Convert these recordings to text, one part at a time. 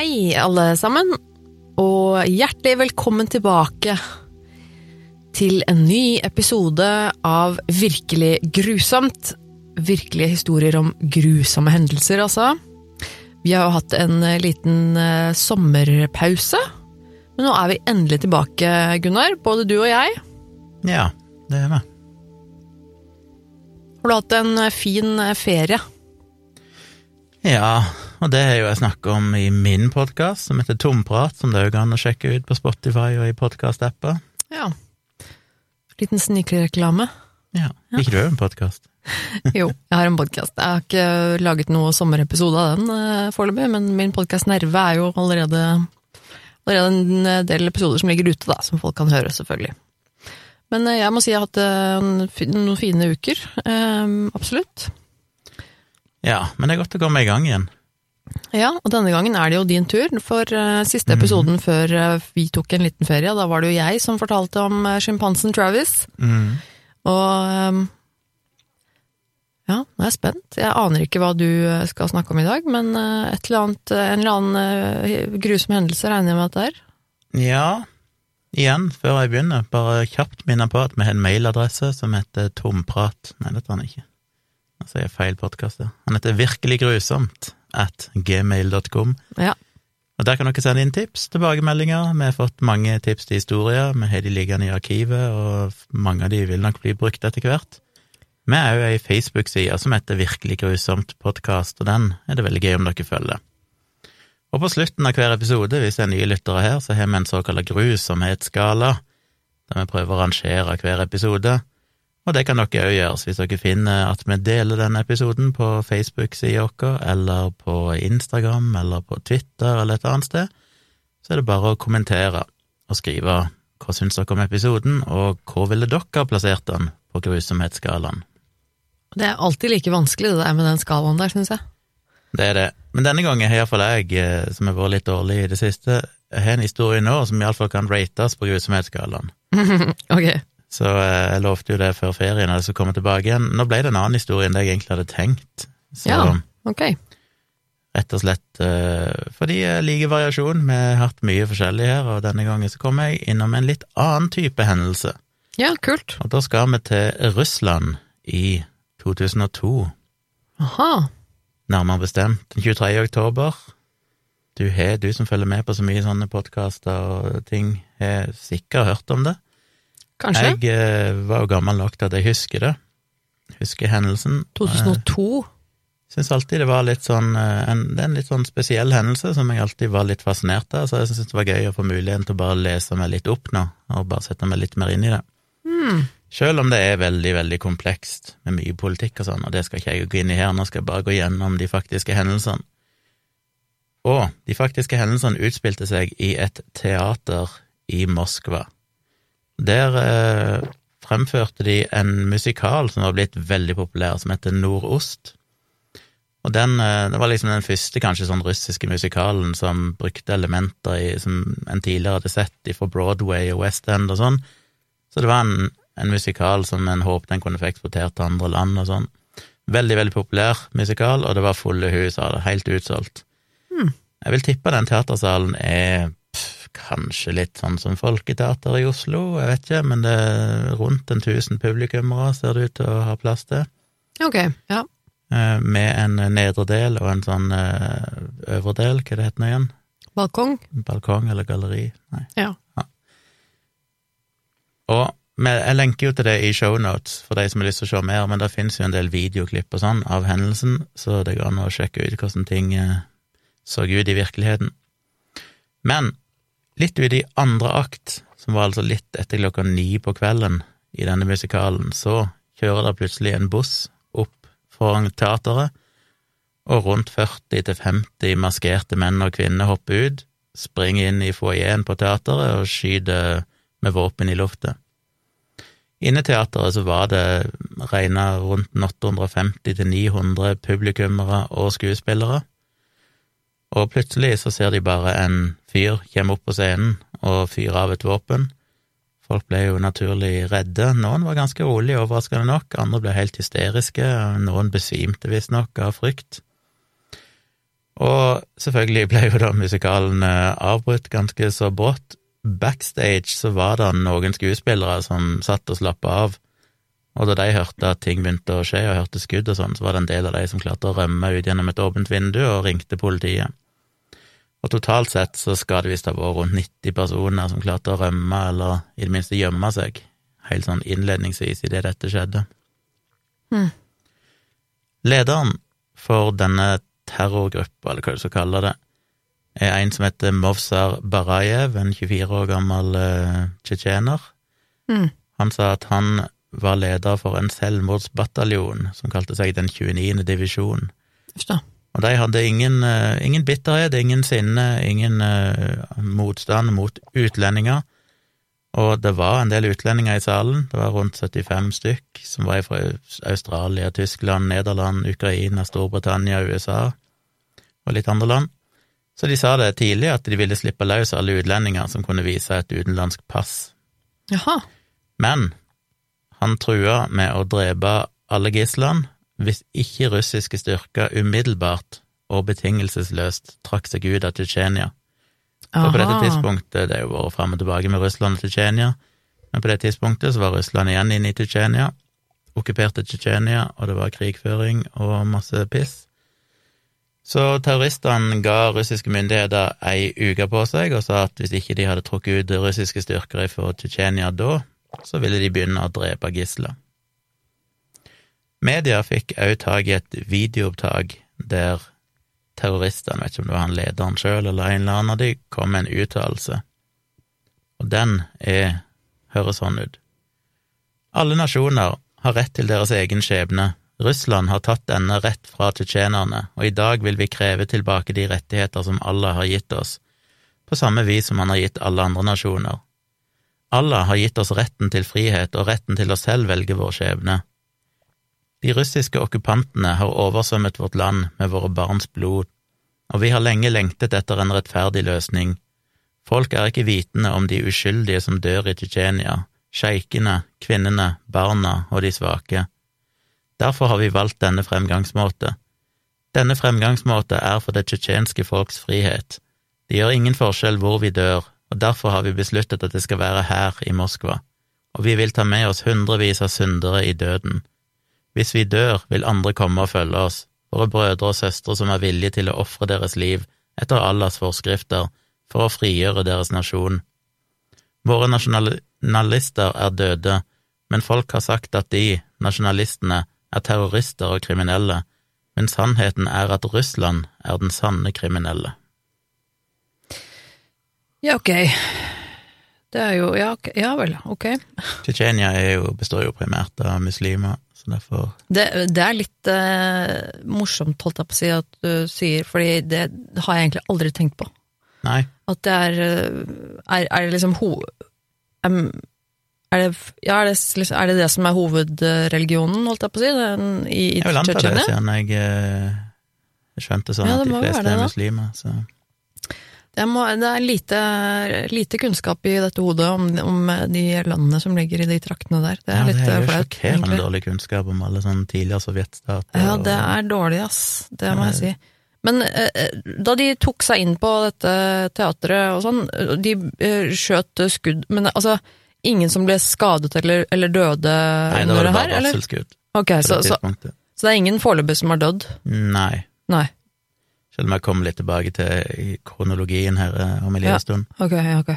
Hei, alle sammen, og hjertelig velkommen tilbake til en ny episode av Virkelig grusomt. Virkelige historier om grusomme hendelser, altså. Vi har jo hatt en liten eh, sommerpause, men nå er vi endelig tilbake, Gunnar. Både du og jeg. Ja, det er vi. Har du hatt en eh, fin eh, ferie? Ja, og det har jo jeg snakka om i min podkast, som heter Tomprat, som det òg an å sjekke ut på Spotify og i podkast-apper. Ja. Liten snikreklame. Ja. Liker du òg en podkast? Jo, jeg har en podkast. Jeg har ikke laget noen sommerepisode av den uh, foreløpig, men min podkast Nerve er jo allerede, allerede en eh, del episoder som ligger ute, da, som folk kan høre, selvfølgelig. Men uh, jeg må si jeg har hatt noen fine uker. absolutt. Ja, men det er godt å komme i gang igjen. Ja, og denne gangen er det jo din tur, for uh, siste episoden mm. før uh, vi tok en liten ferie, da var det jo jeg som fortalte om uh, sjimpansen Travis. Mm. Og um, ja, nå er jeg spent. Jeg aner ikke hva du skal snakke om i dag, men et eller annet, en eller annen grusom hendelse regner jeg med at det er? Ja, igjen, før jeg begynner, bare kjapt minne på at vi har en mailadresse som heter tomprat Nei, dette er han ikke. Nå sier jeg feil podkast. Han heter Virkelig grusomt at gmail.com. Ja. Og Der kan dere sende inn tips, tilbakemeldinger. Vi har fått mange tips til historier. Vi har de liggende i arkivet, og mange av de vil nok bli brukt etter hvert. Vi er jo ei Facebook-side som heter Virkelig grusomt podkast, og den er det veldig gøy om dere følger. Og på slutten av hver episode, hvis det er nye lyttere her, så har vi en såkalt grusomhetsskala, der vi prøver å rangere hver episode. Og det kan dere òg gjøre hvis dere finner at vi deler denne episoden på Facebook-sida vår, eller på Instagram, eller på Twitter, eller et annet sted. Så er det bare å kommentere og skrive hva syns dere om episoden, og hvor ville dere plassert den på grusomhetsskalaen? Det er alltid like vanskelig, det der med den skalaen der, syns jeg. Det er det. Men denne gangen har iallfall jeg, eh, som har vært litt dårlig i det siste, har en historie nå som iallfall kan rates på grusomhetsskalaen. ok. Så eh, jeg lovte jo det før ferien jeg skulle komme tilbake igjen. Nå ble det en annen historie enn det jeg egentlig hadde tenkt. Så ja, ok. rett og slett uh, fordi jeg liker variasjon. Vi har hatt mye forskjellig her, og denne gangen så kom jeg innom en litt annen type hendelse. Ja, kult. Og da skal vi til Russland i 2002. Aha. Nærmere bestemt den 23. oktober. Du he, du som følger med på så mye sånne podkaster og ting, har sikkert hørt om det. Kanskje? Jeg eh, var jo gammel nok til at jeg husker det. Husker hendelsen. 2002? Syns alltid det var litt sånn eh, en, Det er en litt sånn spesiell hendelse som jeg alltid var litt fascinert av, så jeg syns det var gøy å få muligheten til å bare lese meg litt opp nå, og bare sette meg litt mer inn i det. Mm. Selv om det er veldig, veldig komplekst med mye politikk og sånn, og det skal ikke jeg gå inn i her, nå skal jeg bare gå gjennom de faktiske hendelsene. Og de faktiske hendelsene utspilte seg i et teater i Moskva. Der eh, fremførte de en musikal som var blitt veldig populær, som heter Nordost. Og den, eh, det var liksom den første kanskje sånn russiske musikalen som brukte elementer i, som en tidligere hadde sett fra Broadway og West End og sånn. Så det var en, en musikal som en håpet en kunne få eksportert til andre land og sånn. Veldig, veldig populær musikal, og det var fulle hus av det, helt utsolgt. Hmm. Jeg vil tippe den teatersalen er kanskje litt sånn som Folketeater i Oslo, jeg vet ikke, men det er rundt en tusen publikummere ser det ut til å ha plass til. Ok, ja. Eh, med en nedre del og en sånn eh, øvre del, hva det heter det igjen? Balkong? Balkong eller galleri? Nei. Ja. ja. Og jeg lenker jo til det i shownotes for de som har lyst til å se mer, men det finnes jo en del videoklipp og sånn av hendelsen, så det går an å sjekke ut hvordan ting eh, så ut i virkeligheten. Men Litt ute i andre akt, som var altså litt etter klokka ni på kvelden i denne musikalen, så kjører det plutselig en buss opp foran teateret, og rundt 40–50 maskerte menn og kvinner hopper ut, springer inn i foajeen på teateret og skyter med våpen i lufta. Inne i teateret så var det regna rundt 850–900 publikummere og skuespillere, og plutselig så ser de bare en fyr komme opp på scenen og fyre av et våpen. Folk ble jo naturlig redde. Noen var ganske rolige, overraskende nok, andre ble helt hysteriske, noen besvimte visstnok av frykt. Og selvfølgelig ble jo da musikalen eh, avbrutt ganske så brått. Backstage så var det noen skuespillere som satt og slappa av, og da de hørte at ting begynte å skje, og hørte skudd og sånn, så var det en del av de som klarte å rømme ut gjennom et åpent vindu og ringte politiet. Og totalt sett så skal det visst ha vært rundt 90 personer som klarte å rømme, eller i det minste gjemme seg, helt sånn innledningsvis idet dette skjedde. Mm. Lederen for denne terrorgruppa, eller hva du skal kalle det, er en som heter Movsar Barajev, en 24 år gammel uh, tsjetsjener. Mm. Han sa at han var leder for en selvmordsbataljon som kalte seg Den 29. divisjon. Da. Og de hadde ingen, uh, ingen bitterhet, ingen sinne, ingen uh, motstand mot utlendinger. Og det var en del utlendinger i salen, det var rundt 75 stykk, som var fra Australia, Tyskland, Nederland, Ukraina, Storbritannia, USA og litt andre land. Så de sa det tidlig, at de ville slippe løs alle utlendinger som kunne vise et utenlandsk pass. Jaha. Men han trua med å drepe alle gislene hvis ikke russiske styrker umiddelbart og betingelsesløst trakk seg ut av Tsjetsjenia. For på dette tidspunktet, det er jo vært fram og tilbake med Russland og Tsjetsjenia, men på det tidspunktet så var Russland igjen inne i Tsjetsjenia, okkuperte Tsjetsjenia, og det var krigføring og masse piss. Så terroristene ga russiske myndigheter ei uke på seg og sa at hvis ikke de hadde trukket ut russiske styrker fra Tsjetsjenia da, så ville de begynne å drepe gisler. Media fikk òg tak i et videoopptak der terroristene, vet ikke om det var han lederen sjøl eller en eller annen av de, kom med en uttalelse, og den er, høres sånn ut. Alle nasjoner har rett til deres egen skjebne. Russland har tatt denne rett fra tsjetsjenerne, og i dag vil vi kreve tilbake de rettigheter som Allah har gitt oss, på samme vis som han har gitt alle andre nasjoner. Allah har gitt oss retten til frihet og retten til å selv velge vår skjebne. De russiske okkupantene har oversvømmet vårt land med våre barns blod, og vi har lenge lengtet etter en rettferdig løsning. Folk er ikke vitende om de uskyldige som dør i Tsjetsjenia, sjeikene, kvinnene, barna og de svake. Derfor har vi valgt denne fremgangsmåte. Denne fremgangsmåte er for det tsjetsjenske folks frihet. Det gjør ingen forskjell hvor vi dør, og derfor har vi besluttet at det skal være her i Moskva, og vi vil ta med oss hundrevis av syndere i døden. Hvis vi dør, vil andre komme og følge oss, våre brødre og søstre som er villige til å ofre deres liv etter Allahs forskrifter for å frigjøre deres nasjon. Våre nasjonalister er døde, men folk har sagt at de, nasjonalistene, er terrorister og kriminelle, men sannheten er at Russland er den sanne kriminelle. Ja, ok. Det er jo Ja, okay. ja vel, ok. Tsjetsjenia består jo primært av muslimer, så derfor Det, det er litt eh, morsomt, holdt jeg på å si, at du sier, fordi det har jeg egentlig aldri tenkt på. Nei, At det er eh, Er, er det liksom ho... Um, er det, ja, er, det, liksom- er det det som er hovedreligionen, holdt jeg på å si, den, i, i jeg vil anta det, siden jeg jeg skjønte sånn Ja, det at de fleste er muslimer, så Det, må, det er lite, lite kunnskap i dette hodet om, om de landene som ligger i de traktene der. Det er Ja, litt det er eh, jo flaut, sjokkerende egentlig. dårlig kunnskap om alle sånne tidligere sovjetstater. Ja, det er dårlig, ass. Det må jeg si. Men eh, da de tok seg inn på dette teatret og sånn, de eh, skjøt skudd Men altså, ingen som ble skadet eller, eller døde Nei, det her? Nei, det var bare? Varselskudd Ok, så, så, så det er ingen foreløpig som har dødd? Nei. Nei. Selv om jeg kommer litt tilbake til kronologien her eh, om en liten Ja. stund. Ok, okay. ok.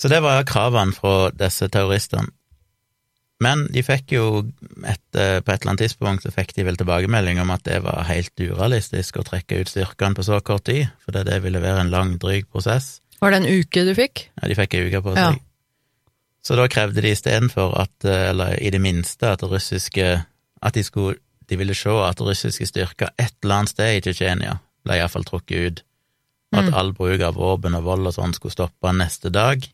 Så det var kravene fra disse terroristene. Men de fikk jo, et, på et eller annet tidspunkt, så fikk de vel tilbakemelding om at det var helt urealistisk å trekke ut styrkene på så kort tid, for det, det ville være en lang, dryg prosess. Var det en uke du fikk? Ja, de fikk ei uke på Ja. seg. Så da krevde de istedenfor at, eh, eller i det minste, at russiske At de skulle De ville se at russiske styrker et eller annet sted i Tsjetsjenia ble iallfall trukket ut, og at Mm. all bruk av våpen og vold og sånn skulle stoppe neste dag.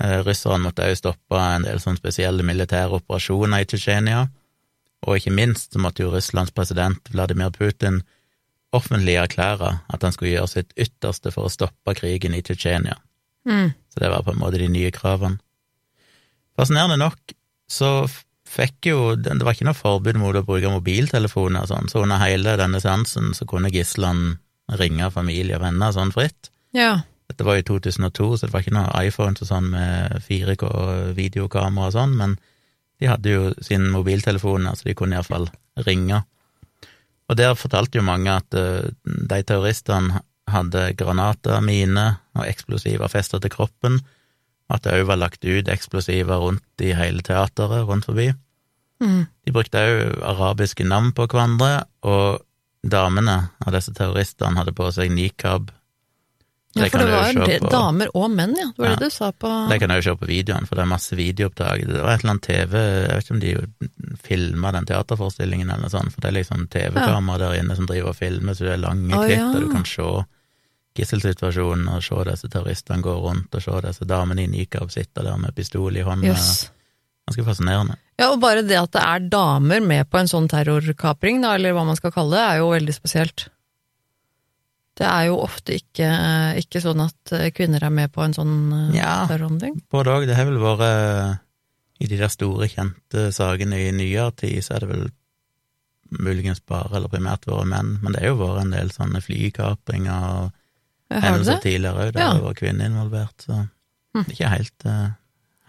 Eh, Russerne måtte også stoppe en del sånne spesielle militære operasjoner i Tsjetsjenia, og ikke minst så måtte jo Russlands president Vladimir Putin offentlig erklære at han skulle gjøre sitt ytterste for å stoppe krigen i Tsjetsjenia. Mm. Så det var på en måte de nye kravene. Fascinerende nok så fikk jo Det var ikke noe forbud mot å bruke mobiltelefoner og sånn, så under hele denne seansen så kunne gislene ringe familie og venner sånn fritt. Ja. Dette var i 2002, så det var ikke noe iPhone og sånn med 4K-videokamera og sånn, men de hadde jo sin mobiltelefon, så de kunne iallfall ringe. Og der fortalte jo mange at uh, de terroristene hadde granater, miner og eksplosiver festet til kroppen, at det òg var lagt ut eksplosiver rundt i hele teateret rundt forbi. Mm. De brukte òg arabiske navn på hverandre, og damene av disse terroristene hadde på seg nikab. Ja, for det var det, damer og menn, ja. Det var Ja. det du sa på Det kan jeg jo se på videoen, for det er masse videoopptak. Det var et eller annet TV Jeg vet ikke om de filma den teaterforestillingen eller noe sånt, for det er liksom TV-kamera der inne som driver og filmer, så det er lange klipp, klipp ja. der du kan se gisselsituasjonen og se disse terroristene gå rundt, og se disse damene i nikab sitte der med pistol i hånda. Yes. Ganske fascinerende. Ja, og bare det at det er damer med på en sånn terrorkapring, da, eller hva man skal kalle det, er jo veldig spesielt. Det er jo ofte ikke, ikke sånn at eh, kvinner er med på en sånn eh, Ja. terrorhandling. Både òg, det har vel vært eh, I de der store, kjente sakene i nyere tid, så er det vel muligens bare, eller primært, vært menn, men det har jo vært en del sånne flykapringer og hendelser tidligere òg, der Ja. det var kvinner involvert, så Hm. det er ikke helt, eh,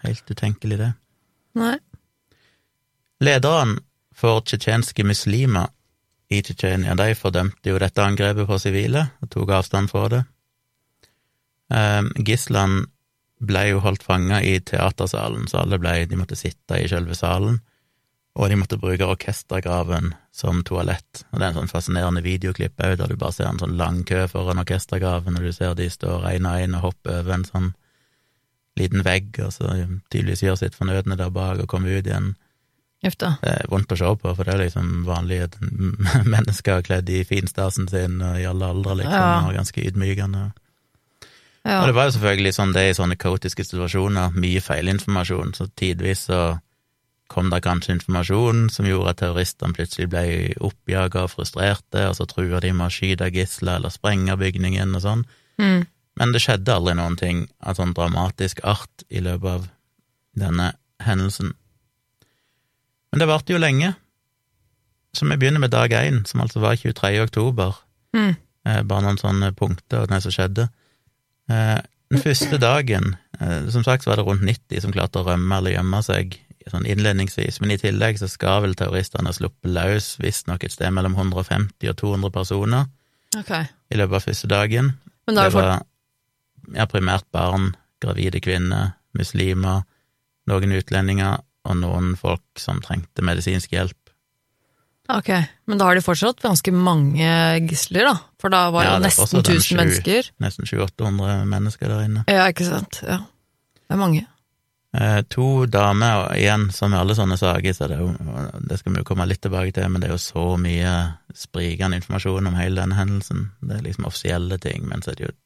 helt utenkelig, det. Nei. Lederen for tsjetsjenske muslimer i Tsjetsjenia, de fordømte jo dette angrepet på sivile og tok avstand fra det. Eh, Gislene ble jo holdt fanga i teatersalen, så alle ble, de måtte sitte i selve salen, og de måtte bruke orkestergraven som toalett. Og det er en sånn fascinerende videoklipp òg, der du bare ser en sånn lang kø foran orkestergraven, og du ser de står én og én og hopper over en sånn liten vegg, og så tydeligvis gjør sitt fornødne der bak og kommer ut igjen. Det er vondt å se på, for det er liksom vanlige mennesker kledd i finstasen sin og i alle aldre, liksom, Ja. og ganske ydmykende. Ja. Og det var jo selvfølgelig sånn det er i sånne kaotiske situasjoner, mye feilinformasjon, så tidvis så kom det kanskje informasjon som gjorde at terroristene plutselig ble oppjaga og frustrerte, og så trua de med å skyte gisler eller sprenge bygningen og sånn. Mm. Men det skjedde aldri noen ting av sånn dramatisk art i løpet av denne hendelsen. Men det varte jo lenge, så vi begynner med dag én, som altså var 23. oktober. Mm. Eh, bare noen sånne punkter av det som skjedde. Eh, den første dagen, eh, som sagt, så var det rundt 90 som klarte å rømme eller gjemme seg sånn innledningsvis, men i tillegg så skal vel terroristene ha sluppet løs visstnok et sted mellom 150 og 200 personer okay. i løpet av første dagen. Men da Det var ja, primært barn, gravide kvinner, muslimer, noen utlendinger og noen folk som trengte medisinsk hjelp. Ok, men da har de fortsatt ganske mange gisler, da. For da var Ja, det nesten fortsatt 1000 mennesker. Nesten 700-800 mennesker der inne. Ja, ikke sant. Ja. Det er mange. Eh, to damer, og igjen, som i alle sånne saker, så det, jo, det skal vi jo komme litt tilbake til, men det er jo så mye sprikende informasjon om hele denne hendelsen. Det er liksom offisielle ting, men så er det jo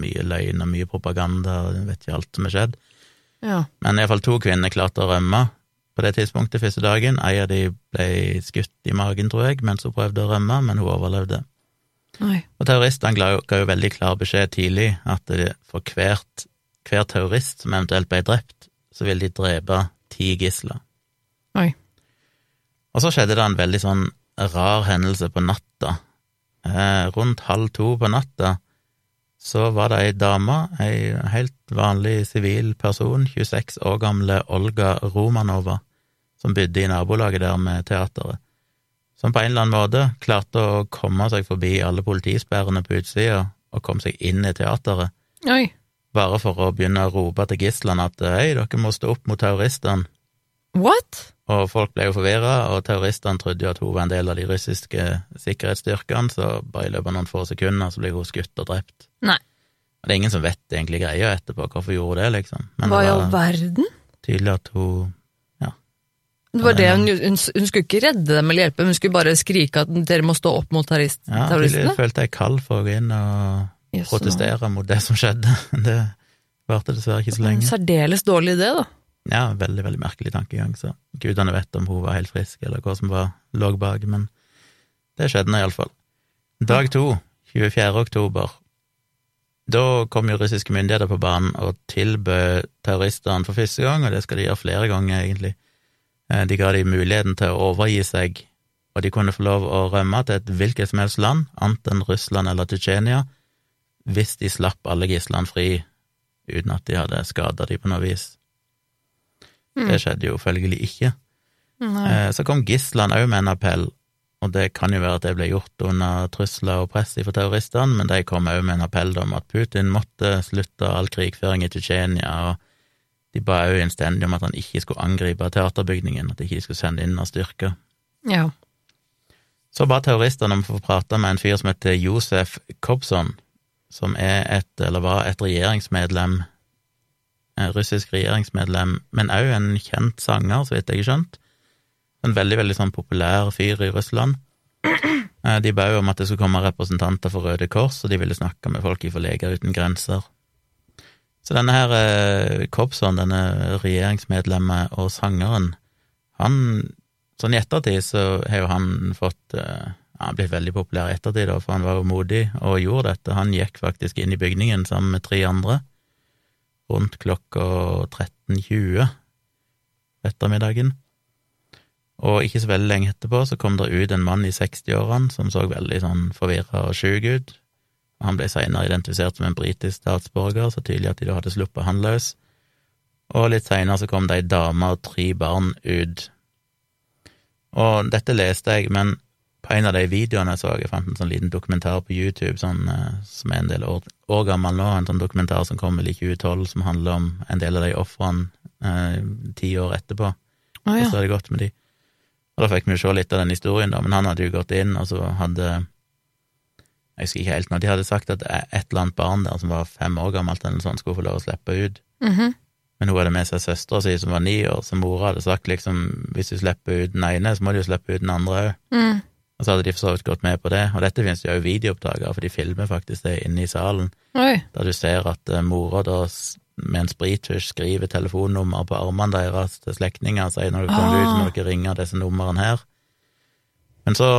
mye løgn og mye propaganda, og jeg vet ikke alt som er skjedd. Ja. Men iallfall to kvinner klarte å rømme på det tidspunktet første dagen. Ei av de ble skutt i magen, tror jeg, mens hun prøvde å rømme, men hun overlevde. Oi. Og terroristene ga jo, veldig klar beskjed tidlig at det, for hvert, hver terrorist som eventuelt ble drept, så ville de drepe ti gisler. Oi. Og så skjedde det en veldig sånn rar hendelse på natta. Eh, rundt halv to på natta så var det ei dame, ei helt vanlig sivil person, 26 år gamle Olga Romanova, som bodde i nabolaget der med teateret, som på en eller annen måte klarte å komme seg forbi alle politisperrene på utsida og kom seg inn i teateret, Oi. Bare for å begynne å rope til gislene at hei, dere må stå opp mot terroristene. What? Og folk ble jo forvirra, og terroristene trodde jo at hun var en del av de russiske sikkerhetsstyrkene, så bare i løpet av noen få sekunder så ble hun skutt og drept. Nei. Og det er ingen som vet egentlig greia etterpå, hvorfor hun gjorde det, liksom. Men Hva i all verden? tydelig at hun Det var det hun, hun, hun skulle ikke redde dem eller hjelpe, hun skulle bare skrike at dere må stå opp mot terroristene? Ja, jeg følte jeg kald for å gå inn og Jøss, protestere mot det som skjedde. Det varte dessverre ikke så En lenge. særdeles dårlig idé, da. Ja, veldig, veldig merkelig tankegang, så gudene vet om hun var helt frisk, eller hva som var lå bak, men det skjedde nå iallfall. Dag to, 24. oktober, da kom jo russiske myndigheter på banen og tilbød terroristene for første gang, og det skal de gjøre flere ganger, egentlig, Eh, De ga dem muligheten til å overgi seg, og de kunne få lov å rømme til et hvilket som helst land, annet enn Russland eller Tsjetsjenia, hvis de slapp alle gislene fri uten at de hadde skada dem på noe vis. Det skjedde jo følgelig ikke. Eh, Så kom gislene òg med en appell, og det kan jo være at det ble gjort under trusler og press fra terroristene, men de kom òg med en appell om at Putin måtte slutte all krigføring i Tsjetsjenia, og de ba òg innstendig om at han ikke skulle angripe teaterbygningen, at de ikke skulle sende inn noen styrker. Ja. Så ba terroristene om å få prate med en fyr som heter Josef Kobson, som er et, eller var et regjeringsmedlem, en russisk regjeringsmedlem, men òg en kjent sanger, så vidt jeg har skjønt. En veldig, veldig sånn populær fyr i Russland. Eh, De ba jo om at det skulle komme representanter for Røde Kors, og de ville snakke med folk fra Leger uten grenser. Så denne her eh, Kobson, denne regjeringsmedlemmet og sangeren, han Sånn i ettertid så har jo han fått eh, Han ble veldig populær i ettertid, for han var jo modig og gjorde dette. Han gikk faktisk inn i bygningen sammen med tre andre rundt klokka 13.20 ettermiddagen. Og ikke så veldig lenge etterpå så kom det ut en mann i 60-årene som så veldig sånn forvirra og sjuk ut. Han ble senere identifisert som en britisk statsborger, så tydelig at de da hadde sluppet han løs. Og litt seinere så kom det ei dame og tre barn ut. Og dette leste jeg, men på en av de videoene jeg så, jeg fant en sånn liten dokumentar på YouTube sånn, eh, som er en del år, år gammel nå, en sånn dokumentar som kom vel i 2012, som handler om en del av de ofrene eh, ti år etterpå. Å ja. er det godt med de. Og da fikk vi jo se litt av den historien, da, men han hadde jo gått inn, og så hadde Jeg husker ikke helt når de hadde sagt at et eller annet barn der som var fem år gammelt, eller sånn, skulle få lov å slippe ut. Mhm. Men hun hadde med seg søstera si som var ni år, så mora hadde sagt liksom hvis du slipper ut den ene, så må du jo slippe ut den andre òg. Mm. Og så hadde de for så vidt gått med på det, og dette finnes jo videoopptak av, for de filmer faktisk det inne i salen, Oi. der du ser at eh, mora da med en sprittusj skriver telefonnummer på armene deres til slektninger og sier når du kommer ut, så må dere ringe disse numrene her. Men så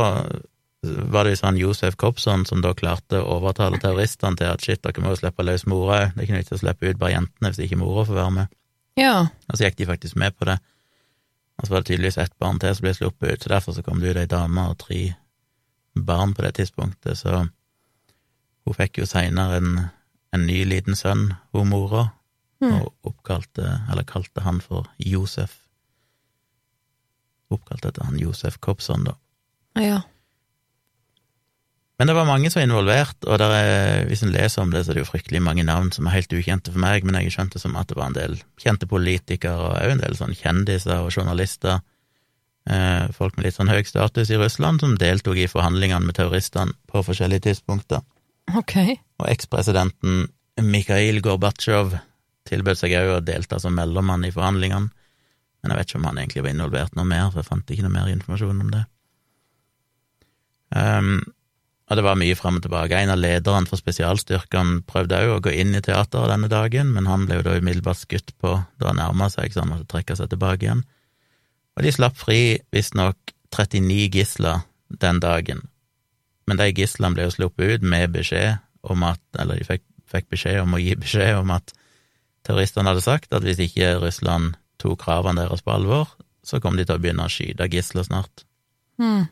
var det jo sånn Josef Kobson som da klarte å overtale terroristene til at shit, dere må jo slippe løs mora òg, det er ikke noe vits i å slippe ut bare jentene hvis ikke mora får være med. Ja. Og så gikk de faktisk med på det. Og så var det tydeligvis ett barn til som ble sluppet ut, så derfor så kom det ut ei dame og tre barn på det tidspunktet, så hun fikk jo seinere en, en ny liten sønn, hun mora, Mm. og oppkalte, eller kalte han for Josef. Oppkalt etter han Josef Kobson, da. Ja. Men det var mange som var involvert, og er, hvis en leser om det, så er det jo fryktelig mange navn som er helt ukjente for meg, men jeg skjønte som at det var en del kjente politikere, og òg en del sånn kjendiser og journalister, eh, folk med litt sånn høy status i Russland, som deltok i forhandlingene med terroristene på forskjellige tidspunkter. Ok. Og ekspresidenten Mikhail Gorbatsjov tilbød seg òg å delta som mellommann i forhandlingene, men jeg vet ikke om han egentlig var involvert noe mer, for jeg fant ikke noe mer informasjon om det. Um, og det var mye fram og tilbake. En av lederne for spesialstyrkene prøvde òg å gå inn i teateret denne dagen, men han ble jo da umiddelbart skutt på da han nærma seg, så han måtte trekke seg tilbake igjen. Og de slapp fri visstnok 39 gisler den dagen, men de gislene ble jo sluppet ut med beskjed om at Eller de fikk, fikk beskjed om å gi beskjed om at terroristene hadde sagt at hvis ikke Russland tok kravene deres på alvor, så kom de til å begynne å skyte gisler snart. Mm.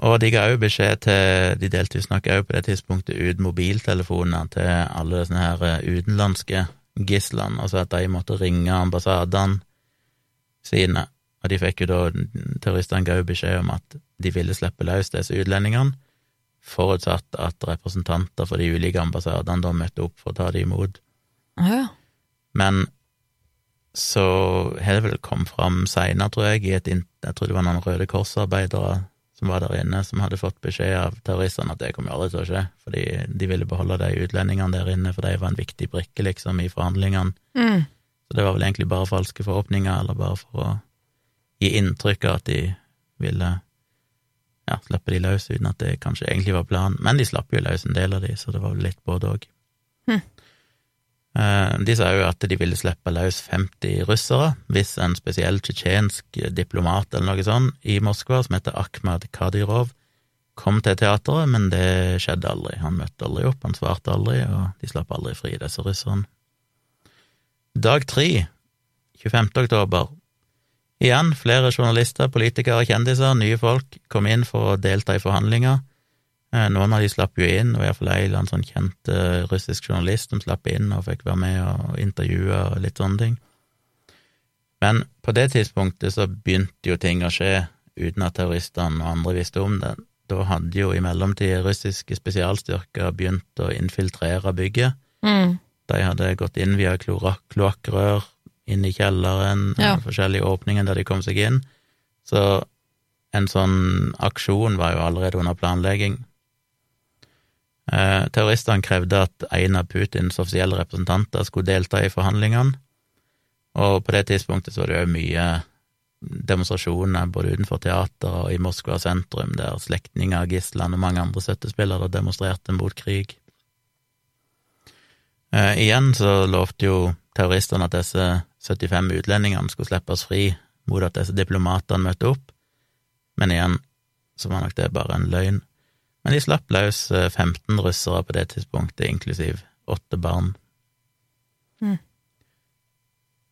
Og de ga òg beskjed til De delte visstnok òg på det tidspunktet ut mobiltelefoner til alle sånne her eh, utenlandske gislene, altså at de måtte ringe ambassadene sine. Og de fikk jo da Terroristene ga jo beskjed om at de ville slippe løs disse utlendingene, forutsatt at representanter for de ulike ambassadene da møtte opp for å ta dem imot. Ja. Men så har det vel kommet fram seinere, tror jeg, i et Jeg tror det var noen Røde Kors-arbeidere som var der inne, som hadde fått beskjed av terroristene at det kommer aldri til å skje, fordi de ville beholde de utlendingene der inne, for de var en viktig brikke, liksom, i forhandlingene. Mm. Så det var vel egentlig bare falske forhåpninger, eller bare for å gi inntrykk av at de ville ja, slippe de løs, uten at det kanskje egentlig var planen. Men de slapp jo løs en del av de, så det var vel litt både òg. Eh, De sa jo at de ville slippe løs 50 russere hvis en spesiell tsjetsjensk diplomat eller noe sånt i Moskva, som heter Akhmad Kadyrov, kom til teateret, men det skjedde aldri. Han møtte aldri opp, han svarte aldri, og de slapp aldri fri, disse russerne. Dag tre, 25. oktober, Igjen, flere journalister, politikere, kjendiser, nye folk kom inn for å delta i forhandlinger. Eh, noen av de slapp jo inn, og iallfall ei eller annen sånn kjent uh, russisk journalist som slapp inn og fikk være med og intervjue og litt sånne ting. Men på det tidspunktet så begynte jo ting å skje uten at terroristene og andre visste om det. Da hadde jo i mellomtida russiske spesialstyrker begynt å infiltrere bygget. Mm. De hadde gått inn via kloakkrør, inn i kjelleren, Ja. forskjellige åpninger der de kom seg inn. Så en sånn aksjon var jo allerede under planlegging. Eh, terroristene krevde at en av Putins offisielle representanter skulle delta i forhandlingene, og på det tidspunktet så var det jo mye demonstrasjoner både utenfor teater og i Moskva sentrum, der slektninger av gislene og mange andre støttespillere demonstrerte mot krig. Eh, igjen så lovte jo terroristene at disse 75 utlendingene skulle slippes fri mot at disse diplomatene møtte opp, men igjen så var nok det bare en løgn. Men de slapp løs eh, 15 russere på det tidspunktet, inklusiv åtte barn. Mm.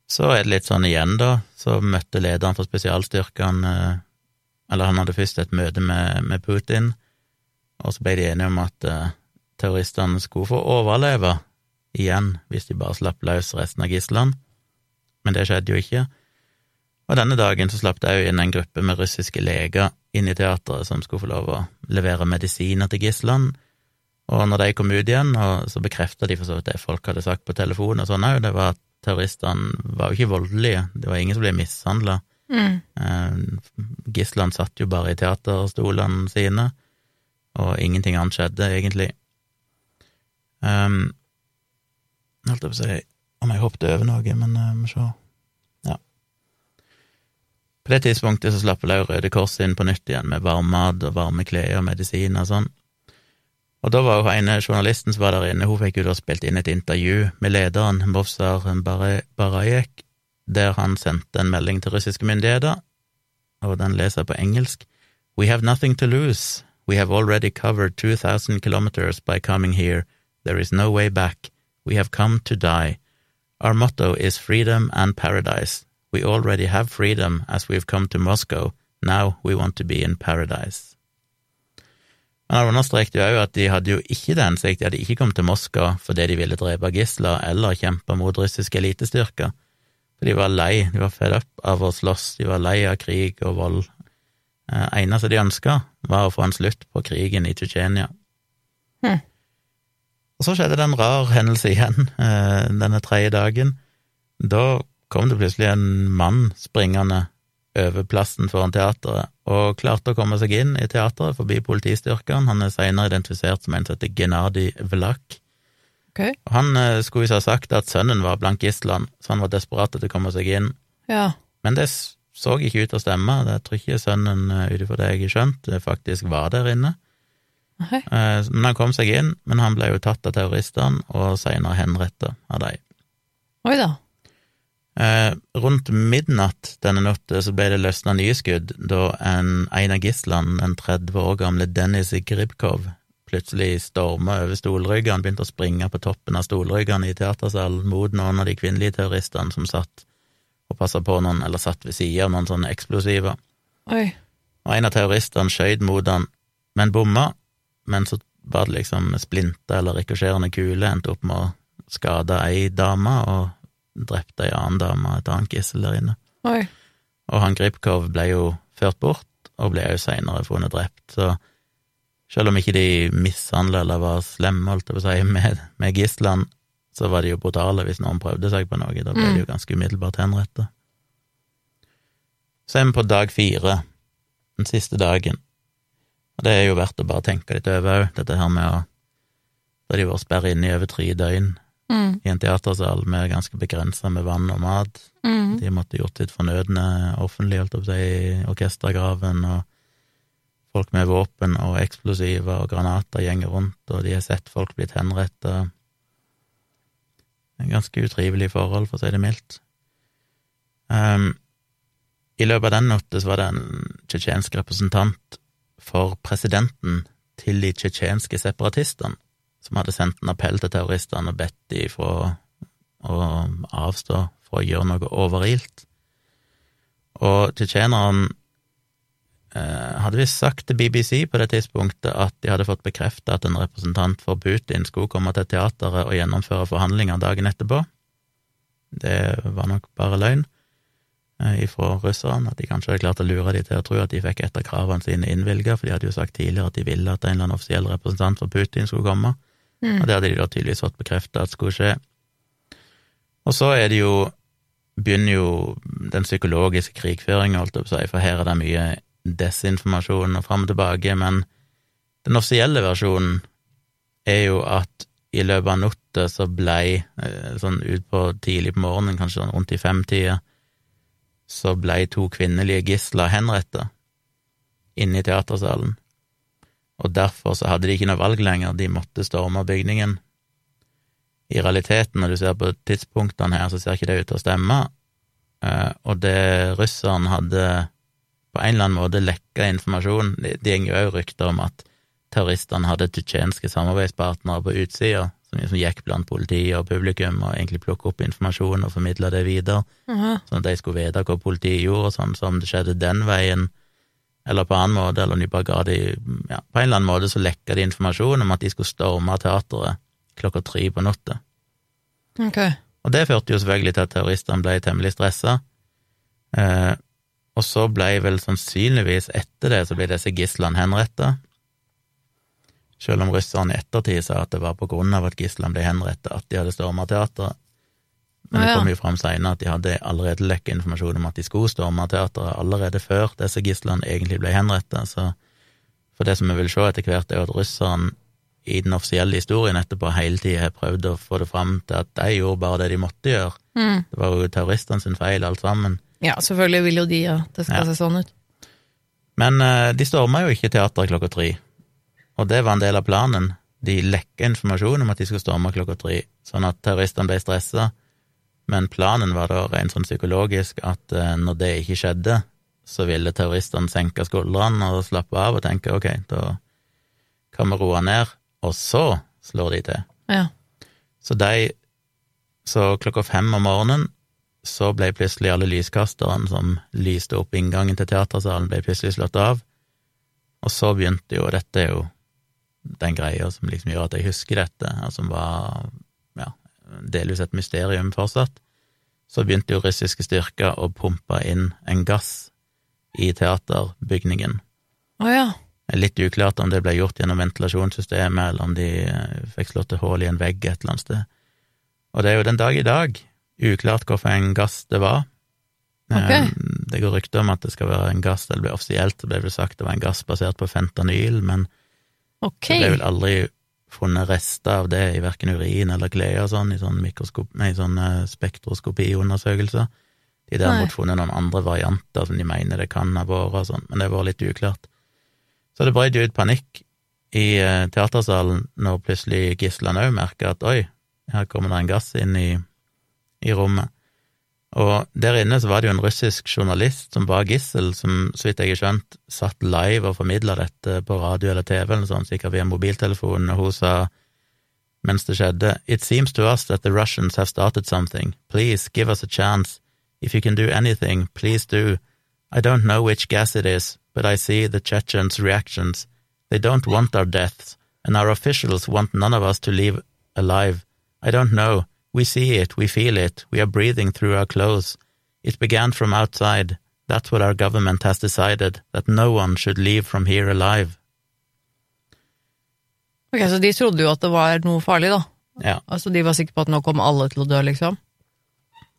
Så er det litt sånn igjen, da, så møtte lederen for spesialstyrkene eh, Eller han hadde først et møte med, med Putin, og så ble de enige om at uh, terroristene skulle få overleve igjen hvis de bare slapp løs resten av gislene, men det skjedde jo ikke. Og denne dagen så slapp det òg inn en gruppe med russiske leger inn i teatret som skulle få lov å levere medisiner til gislene, og når de kom ut igjen, så bekrefta de for så vidt det folk hadde sagt på telefon og sånn òg, det var at terroristene var jo ikke voldelige, det var ingen som ble mishandla. Mm. Eh, Gislene satt jo bare i teaterstolene sine, og ingenting annet skjedde, egentlig. Um, holdt jeg på å si om jeg hoppet over noe, men uh, må se. På det tidspunktet så slapp vel Røde Kors inn på nytt igjen med varm mat og varme klær og medisin og sånn. Og da var jo ene journalisten som var der inne, hun fikk jo da spilt inn et intervju med lederen, Movsar Barajek, der han sendte en melding til russiske myndigheter, og den leser jeg på engelsk. We have nothing to lose. We have already covered 2000 kilometers by coming here. There is no way back. We have come to die. Our motto is freedom and paradise. We already have freedom as we've come to Moscow. Now we want to be in paradise. Men han understrekte jo òg at de hadde jo ikke det hensikt, de hadde ikke kommet til Moskva fordi de ville drepe gisler eller kjempe mot russiske elitestyrker. For de var lei, de var fed up av å slåss, de var lei av krig og vold. Eh, eneste de ønska, var å få en slutt på krigen i Tsjetsjenia. Hm. Og så skjedde det en rar hendelse igjen eh, denne tredje dagen. Da kom det plutselig en mann springende over plassen foran teateret, og klarte å komme seg inn i teateret forbi politistyrkene. Han er senere identifisert som en som heter Gennadij Vlak. Okay. Han eh, skulle visst ha sagt at sønnen var blant gislene, så han var desperat etter å komme seg inn. Ja. Men det så ikke ut til å stemme. Jeg tror ikke sønnen, eh, ut ifra det jeg har skjønt, eh, faktisk var der inne. Eh, Men han kom seg inn, men han ble jo tatt av terroristene og senere henrettet av dem. Oi da. Eh, rundt midnatt denne natta så ble det løsna nye skudd da en, en av gislene, den 30 år gamle Dennis Gribkov, plutselig storma over stolryggene, begynte å springe på toppen av stolryggene i teatersalen mot noen av de kvinnelige terroristene som satt og passa på noen, eller satt ved sida av noen sånne eksplosiver. Oi. Og en av terroristene skjøt mot han, men bomma, men så var det liksom splinta eller rikosjerende kule, endte opp med å skade ei dame og drepte ei annen dame, et annet gissel der inne. Oi. Og han Gripkov ble jo ført bort, og ble jo seinere funnet drept, så selv om ikke de mishandla eller var slemme, holdt jeg på å si, med, med gislene, så var de jo brutale hvis noen prøvde seg på noe, da ble de jo ganske umiddelbart henrettet. Så er vi på dag fire, den siste dagen. Og det er jo verdt å bare tenke litt over òg, dette her med å Da de var sperret inne i over tre døgn Mm. i en teatersal med ganske begrensa med vann og mat. Mm. De måtte gjort sitt fornødne offentlig, holdt opp i orkestergraven, og folk med våpen og eksplosiver og granater gjenger rundt, og de har sett folk blitt en Ganske utrivelige forhold, for å si det mildt. Um, I løpet av den natta var det en tsjetsjensk representant for presidenten til de tsjetsjenske separatistene, som hadde sendt en appell til terroristene og bedt de fra å avstå fra å gjøre noe overilt. Og tsjetsjenerne eh, hadde visst sagt til BBC på det tidspunktet at de hadde fått bekreftet at en representant for Putin skulle komme til teateret og gjennomføre forhandlinger dagen etterpå. Det var nok bare løgn eh, ifra russerne, at de kanskje hadde klart å lure dem til å tro at de fikk et av kravene sine innvilga, for de hadde jo sagt tidligere at de ville at en eller annen offisiell representant for Putin skulle komme, Mm. og det hadde de da tydeligvis fått bekrefta at skulle skje. Og så er det jo begynner jo den psykologiske krigføringa, for her er det mye desinformasjon og fram og tilbake, men den offisielle versjonen er jo at i løpet av natta så blei, eh, sånn utpå tidlig på morgenen, kanskje sånn rundt i femtida, så blei to kvinnelige gisler henretta inne i teatersalen, og derfor så hadde de ikke noe valg lenger, de måtte storme bygningen. I realiteten, når du ser på tidspunktene her, så ser ikke det ut til å stemme, eh, og det russeren hadde på en eller annen måte lekka informasjon Det går jo òg rykter om at terroristene hadde tsjetsjenske samarbeidspartnere på utsida, som som gikk blant politiet og publikum og egentlig plukka opp informasjon og formidla det videre, Aha. sånn at de skulle vite hva politiet gjorde og sånn, som det skjedde den veien, eller på annen måte, eller om de bare ga de ja, På en eller annen måte så lekka de informasjon om at de skulle storme teateret klokka tre på natta. Okay. Og det førte jo selvfølgelig til at terroristene ble temmelig stressa. Eh, og så ble vel sannsynligvis etter det så ble disse gislene henretta. Selv om russerne i ettertid sa at det var på grunn av at gislene ble henretta at de hadde storma teateret. Men det kom jo fram seinere at de hadde allerede lekka informasjon om at de skulle storme teateret allerede før disse gislene egentlig ble henretta. Så for det som vi vil se etter hvert, er jo at russerne i den offisielle historien etterpå hele tida har prøvd å få det fram til at de gjorde bare det de måtte gjøre. Mm. Det var jo terroristene sin feil, alt sammen. Ja, selvfølgelig vil jo de at det skal Ja. se sånn ut. Men uh, de storma jo ikke teateret klokka tre, og det var en del av planen. De lekka informasjon om at de skulle storme klokka tre, sånn at terroristene ble stressa, men planen var da rent sånn psykologisk at eh, når det ikke skjedde, så ville terroristene senke skuldrene og slappe av og tenke ok, da kan vi roe ned, og så slår de til. Ja. Så de Så klokka fem om morgenen så ble plutselig alle lyskasterne som lyste opp inngangen til teatersalen, ble plutselig slått av. Og så begynte jo, dette er jo den greia som liksom gjør at jeg husker dette, og som var delvis et mysterium fortsatt, så begynte jo russiske styrker å pumpe inn en gass i teaterbygningen. Å ja. Er litt uklart om det ble gjort gjennom ventilasjonssystemet, eller om de eh, fikk slått et hull i en vegg et eller annet sted. Og det er jo den dag i dag uklart hvorfor en gass det var. Ok. Eh, Det går rykter om at det skal være en gass, det ble offisielt, det ble vel sagt det var en gass basert på fentanyl, men okay. det ble vel aldri funnet rester av det i verken urin eller klær og sånn, i sånn, mikroskop, nei, sånn eh, spektroskopiundersøkelser. De har derimot funnet noen andre varianter som de mener det kan ha vært og sånn, men det var litt uklart. Så det brøt ut panikk i eh, teatersalen når plutselig gislene òg merka at oi, her kommer det en gass inn i, i rommet. Og der inne så var det jo en russisk journalist som var gissel, som så vidt jeg har skjønt, satt live og formidla dette på radio eller TV eller sånt, sikkert via mobiltelefonen, og hun sa mens det skjedde, It seems to us that the Russians have started something. Please give us a chance. If you can do anything, please do. I don't know which gas it is, but I see the Chechens' reactions. They don't want our deaths, and our officials want none of us to leave alive. I don't know. We see it, we feel it, we are breathing through our clothes. It began from outside. That's what our government has decided, that no one should leave from here alive. Ok, Så de trodde jo at det var noe farlig, da? Ja, Altså De var sikre på at nå kom alle til å dø, liksom?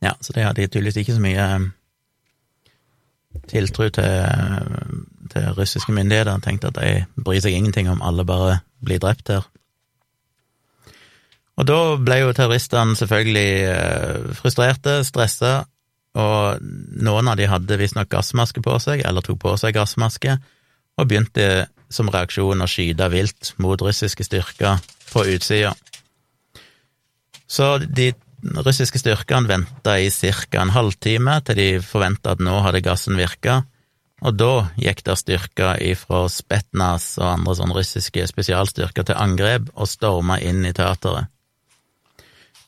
ja så det hadde tydeligvis ikke så mye eh, tiltro til, til russiske myndigheter. Tenkte at de bryr seg ingenting om alle bare blir drept her. Og da ble jo terroristene selvfølgelig eh, frustrerte, stressa, og noen av de hadde visstnok gassmaske på seg, eller tok på seg gassmaske, og begynte som reaksjon å skyte vilt mot russiske styrker på utsida. Så de russiske styrkene venta i ca. en halvtime til de forventa at nå hadde gassen virka, og da gikk der styrker ifra Spetnas og andre sånne russiske spesialstyrker til angrep og storma inn i teateret.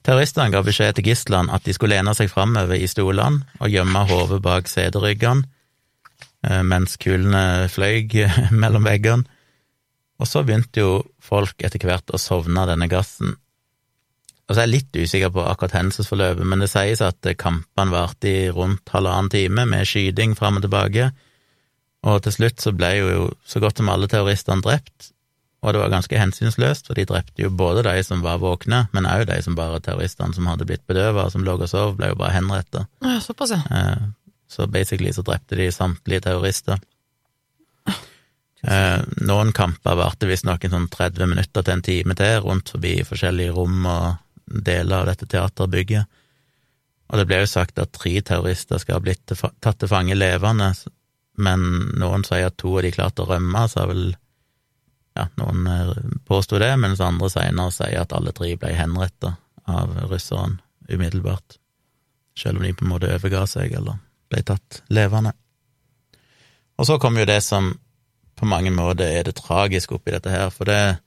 Terroristene ga beskjed til gislene at de skulle lene seg framover i stolene og gjemme hodet bak seteryggene eh, mens kulene fløy mellom veggene. Og så begynte jo folk etter hvert å sovne av denne gassen. Og så er jeg litt usikker på akkurat hendelsesforløpet, men det sies at kampene varte i rundt halvannen time med skyting fram og tilbake, og til slutt så ble jo så godt som alle terroristene drept, og det var ganske hensynsløst, for de drepte jo både de som var våkne, men òg de som bare terroristene som hadde blitt bedøva, som lå og sov, ble jo bare henretta. Ja, såpass, ja. Eh, så basically så drepte de samtlige terrorister. Eh, noen kamper varte visstnok sånn 30 minutter til en time til, rundt forbi forskjellige rom og deler av dette teaterbygget. Og det ble jo sagt at tre terrorister skal ha blitt tatt til fange levende, men noen sier at to av de klarte å rømme, så har vel ja, noen eh, påsto det, mens andre senere sier at alle tre ble henretta av russeren umiddelbart, selv om de på en måte overga seg eller ble tatt levende. Og så kom jo det som på mange måter er det tragiske oppi dette her, for det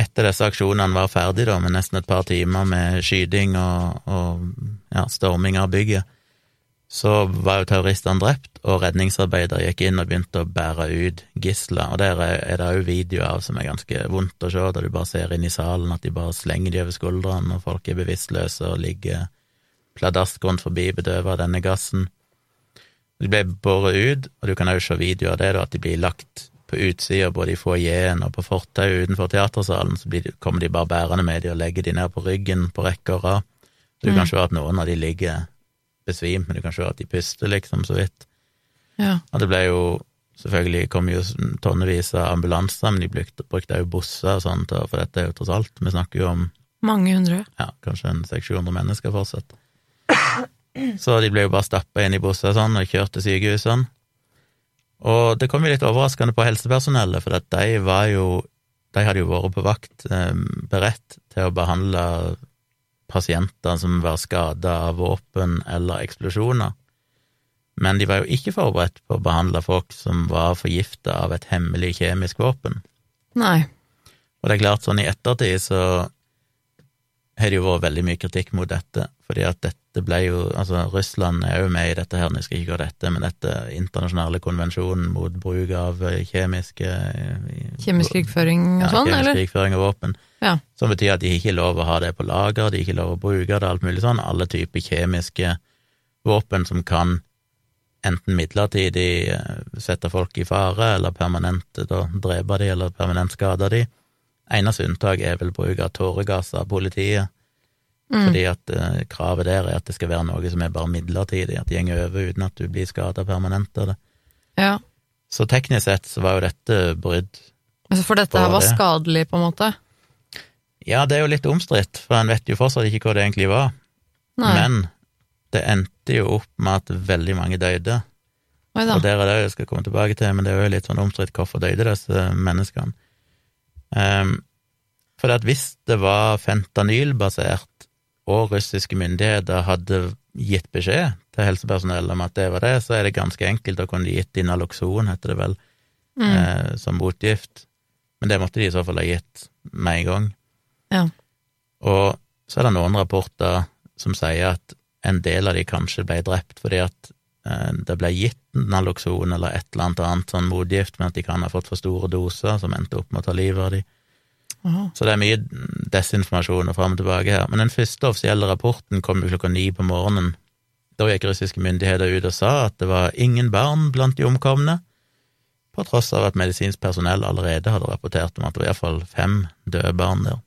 etter disse aksjonene var ferdig, da, med nesten et par timer med skyting og, og ja, storming av bygget, så var jo terroristene drept, og redningsarbeidere gikk inn og begynte å bære ut gisler. Og der er det òg videoer av som er ganske vondt å se, da du bare ser inn i salen at de bare slenger de over skuldrene, og folk er bevisstløse og ligger pladask rundt forbi bedøvet av denne gassen. De ble båret ut, og du kan òg se videoer av det, da, at de blir lagt på utsida, både i foajeen og på fortauet utenfor teatersalen, så de, kommer de bare bærende med de og legger de ned på ryggen på rekke og rad. Du kan mm. se at noen av de ligger besvimt, men du kan se at de puster, liksom, så vidt. Ja. Og det ble jo Selvfølgelig kom jo tonnevis av ambulanser, men de brukte, brukte jo busser og sånn, for dette er jo tross alt Vi snakker jo om Mange hundre. Ja, kanskje en 600-700 mennesker fortsatt. Så de ble jo bare stappa inn i busser og sånn, og kjørt til sykehusene. Og det kom jo litt overraskende på helsepersonellet, for at de var jo De hadde jo vært på vakt, eh, beredt til å behandle pasienter som var skada av våpen eller eksplosjoner, men de var jo ikke forberedt på å behandle folk som var forgifta av et hemmelig kjemisk våpen. Nei. Og det er klart, sånn i ettertid så har det jo vært veldig mye kritikk mot dette, fordi at dette ble jo Altså, Russland er jo med i dette her, nå skal ikke gå dette, men dette internasjonale konvensjonen mot bruk av kjemiske Kjemisk krigføring og ja, sånn, eller? Kjemisk krigføring og våpen. Ja. Som betyr at de ikke er lov å ha det på lager, de er ikke lov å bruke det, alt mulig sånn. Alle typer kjemiske våpen som kan enten midlertidig eh, sette folk i fare, eller permanent da, drepe de, eller permanent skade de. Eneste unntak er vel bruk av tåregass av politiet, mm. fordi at uh, kravet der er at det skal være noe som er bare midlertidig, at det går over uten at du blir skada permanent av det. Ja. Så teknisk sett så var jo dette brudd. Altså for dette her var skadelig, på en måte? Ja, det er jo litt omstridt, for en vet jo fortsatt ikke hva det egentlig var. Nei. Men det endte jo opp med at veldig mange døde. Og der er det jeg skal komme tilbake til, men det er jo litt sånn omstridt hvorfor døde disse menneskene. Um, for at hvis det var fentanylbasert, og russiske myndigheter hadde gitt beskjed til helsepersonell om at det var det, så er det ganske enkelt å kunne gitt Inaloxon, heter det vel, mm. eh, som motgift. Men det måtte de i så fall ha gitt med en gang. Ja. Og så er det noen rapporter som sier at en del av de kanskje ble drept fordi at eh, det ble gitt naloxon eller et eller annet annet sånn motgift, men at de kan ha fått for store doser som endte opp med å ta livet av de. Aha. Så det er mye desinformasjon og fram og tilbake her. Men den første offisielle rapporten kom jo klokka ni på morgenen. Da gikk russiske myndigheter ut og sa at det var ingen barn blant de omkomne, på tross av at medisinsk personell allerede hadde rapportert om at det var iallfall fem døde barn der.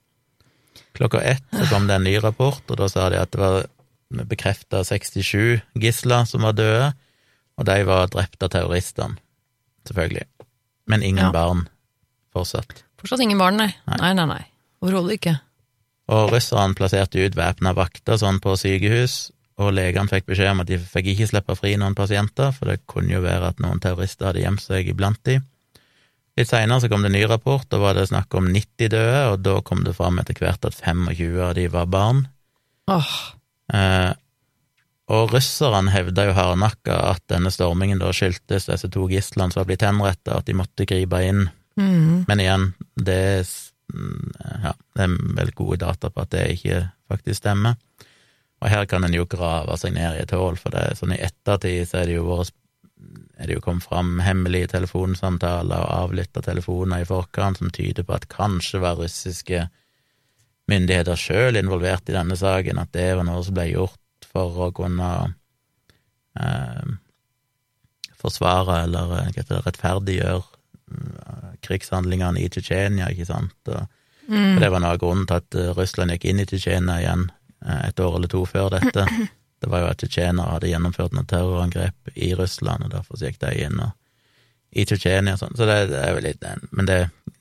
Klokka ett så kom det en ny rapport, og da sa de at det var bekrefta 67 gisler som var døde, og de var drept av terroristene, selvfølgelig. Men ingen ja. barn fortsatt. Fortsatt ingen barn, nei. Nei, nei, nei. nei. Overhodet ikke. Og russerne plasserte ut væpna vakter sånn på sykehus, og legene fikk beskjed om at de fikk ikke slippe fri noen pasienter, for det kunne jo være at noen terrorister hadde gjemt seg iblant de. Litt seinere så kom det en ny rapport, da var det snakk om 90 døde, og da kom det fram etter hvert at 25 av de var barn. Oh. Eh, og russerne hevda jo hardnakka at denne stormingen da skyldtes disse to gislene som var blitt henretta, at de måtte gripe inn. Mm. Men igjen, det er, ja, det er vel gode data på at det ikke faktisk stemmer. Og her kan en jo grave seg ned i et hull, for det sånn i ettertid så er det jo vært er det jo kommet fram hemmelige telefonsamtaler og avlytta telefoner i forkant som tyder på at kanskje var russiske myndigheter sjøl involvert i denne saken, at det var noe som ble gjort for å kunne eh, forsvare eller det, rettferdiggjøre eh, krigshandlingene i Tsjetsjenia, ikke sant. Og, Mm. og det var noe av grunnen til at eh, Russland gikk inn i Tsjetsjenia igjen eh, et år eller to før dette. Det var jo at tsjetsjenere hadde gjennomført noen terrorangrep i Russland, og derfor gikk de inn og, i Tsjetsjenia og sånn. Så det, det er jo litt Men det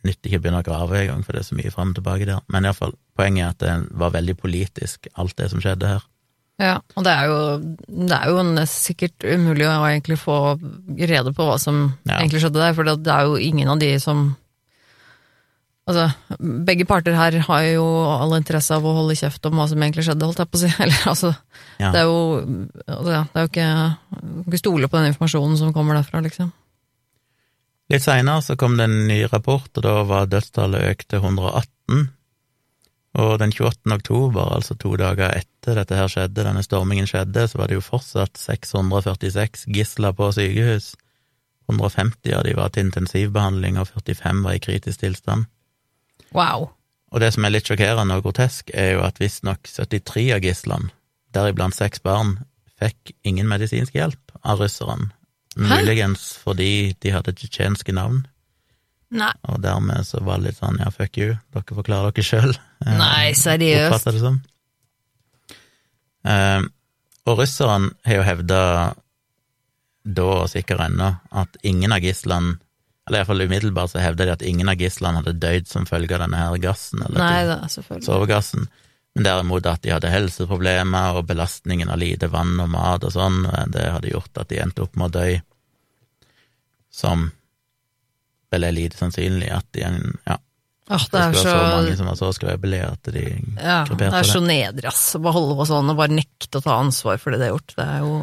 nytter ikke å begynne å grave engang, for det er så mye fram og tilbake der. Men iallfall, poenget er at det var veldig politisk, alt det som skjedde her. Ja, og det er jo, det er jo sikkert umulig å egentlig få rede på hva som Ja. egentlig skjedde der, for det er jo ingen av de som Altså, begge parter her har jo all interesse av å holde kjeft om hva som egentlig skjedde, holdt jeg på å si. Eller altså, Ja. det er jo altså, Det er jo ikke ikke stole på den informasjonen som kommer derfra, liksom. Litt seinere så kom det en ny rapport, og da var dødstallet økt til 118. Og den 28. oktober, altså to dager etter dette her skjedde, denne stormingen skjedde, så var det jo fortsatt 646 gisler på sykehus. 150 av de var til intensivbehandling, og 45 var i kritisk tilstand. Wow. Og det som er litt sjokkerende og grotesk, er jo at visstnok 73 av gislene, deriblant seks barn, fikk ingen medisinsk hjelp av russerne. Muligens fordi de hadde tsjetsjenske navn. Nei. Og dermed så var det litt sånn, ja, fuck you, dere får klare dere sjøl. Nei, seriøst. Oppfatter det som. Eh, og russerne har jo hevda da, og sikkert ennå, at ingen av gislene eller iallfall umiddelbart så hevda de at ingen av gislene hadde dødd som følge av denne her gassen, eller Nei, selvfølgelig. sovegassen, men derimot at de hadde helseproblemer og belastningen av lite vann og mat og sånn, det hadde gjort at de endte opp med å dø, som vel er lite sannsynlig at de ja, Åh, det det er det så så mange som var så skrøpelige at de Ja, det er så nedrig, ass. Bare holde på sånn og bare nekte å ta ansvar for det de har gjort. Det er jo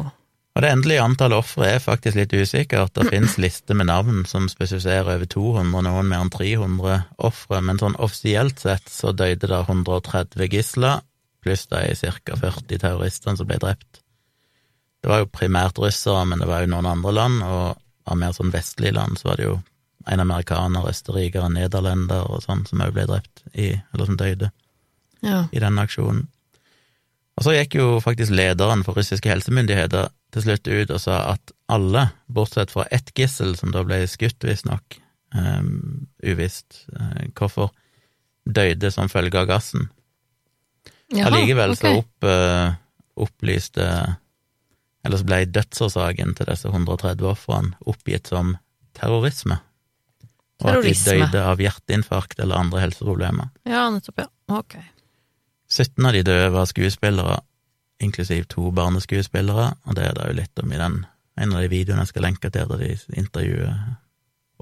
Og det endelige antallet ofre er faktisk litt usikkert. Det finnes lister med navn som spesifiserer over 200, noen mer enn 300 ofre, men sånn offisielt sett så døde det 130 gisler, pluss de ca. 40 terroristene som ble drept. Det var jo primært russere, men det var jo noen andre land, og av mer sånn vestlige land så var det jo en amerikaner, østerriker, en nederlender og sånn som òg ble drept i, eller som døde Ja. i denne aksjonen. Og så gikk jo faktisk lederen for russiske helsemyndigheter til slutt ut og sa at alle, bortsett fra ett gissel, som da ble skutt, visstnok, um, uvisst uh, hvorfor, døde som følge av gassen. Jaha, Allikevel så opp, uh, opplyste Eller så ble dødsårsaken til disse 130 ofrene oppgitt som terrorisme. Og at de døde av hjerteinfarkt eller andre helseproblemer. Ja, nettopp, ja. Ok. 17 av de døde var skuespillere, inklusiv to barneskuespillere, og det er det jo litt om i den en av de videoene jeg skal lenke til, der de intervjuer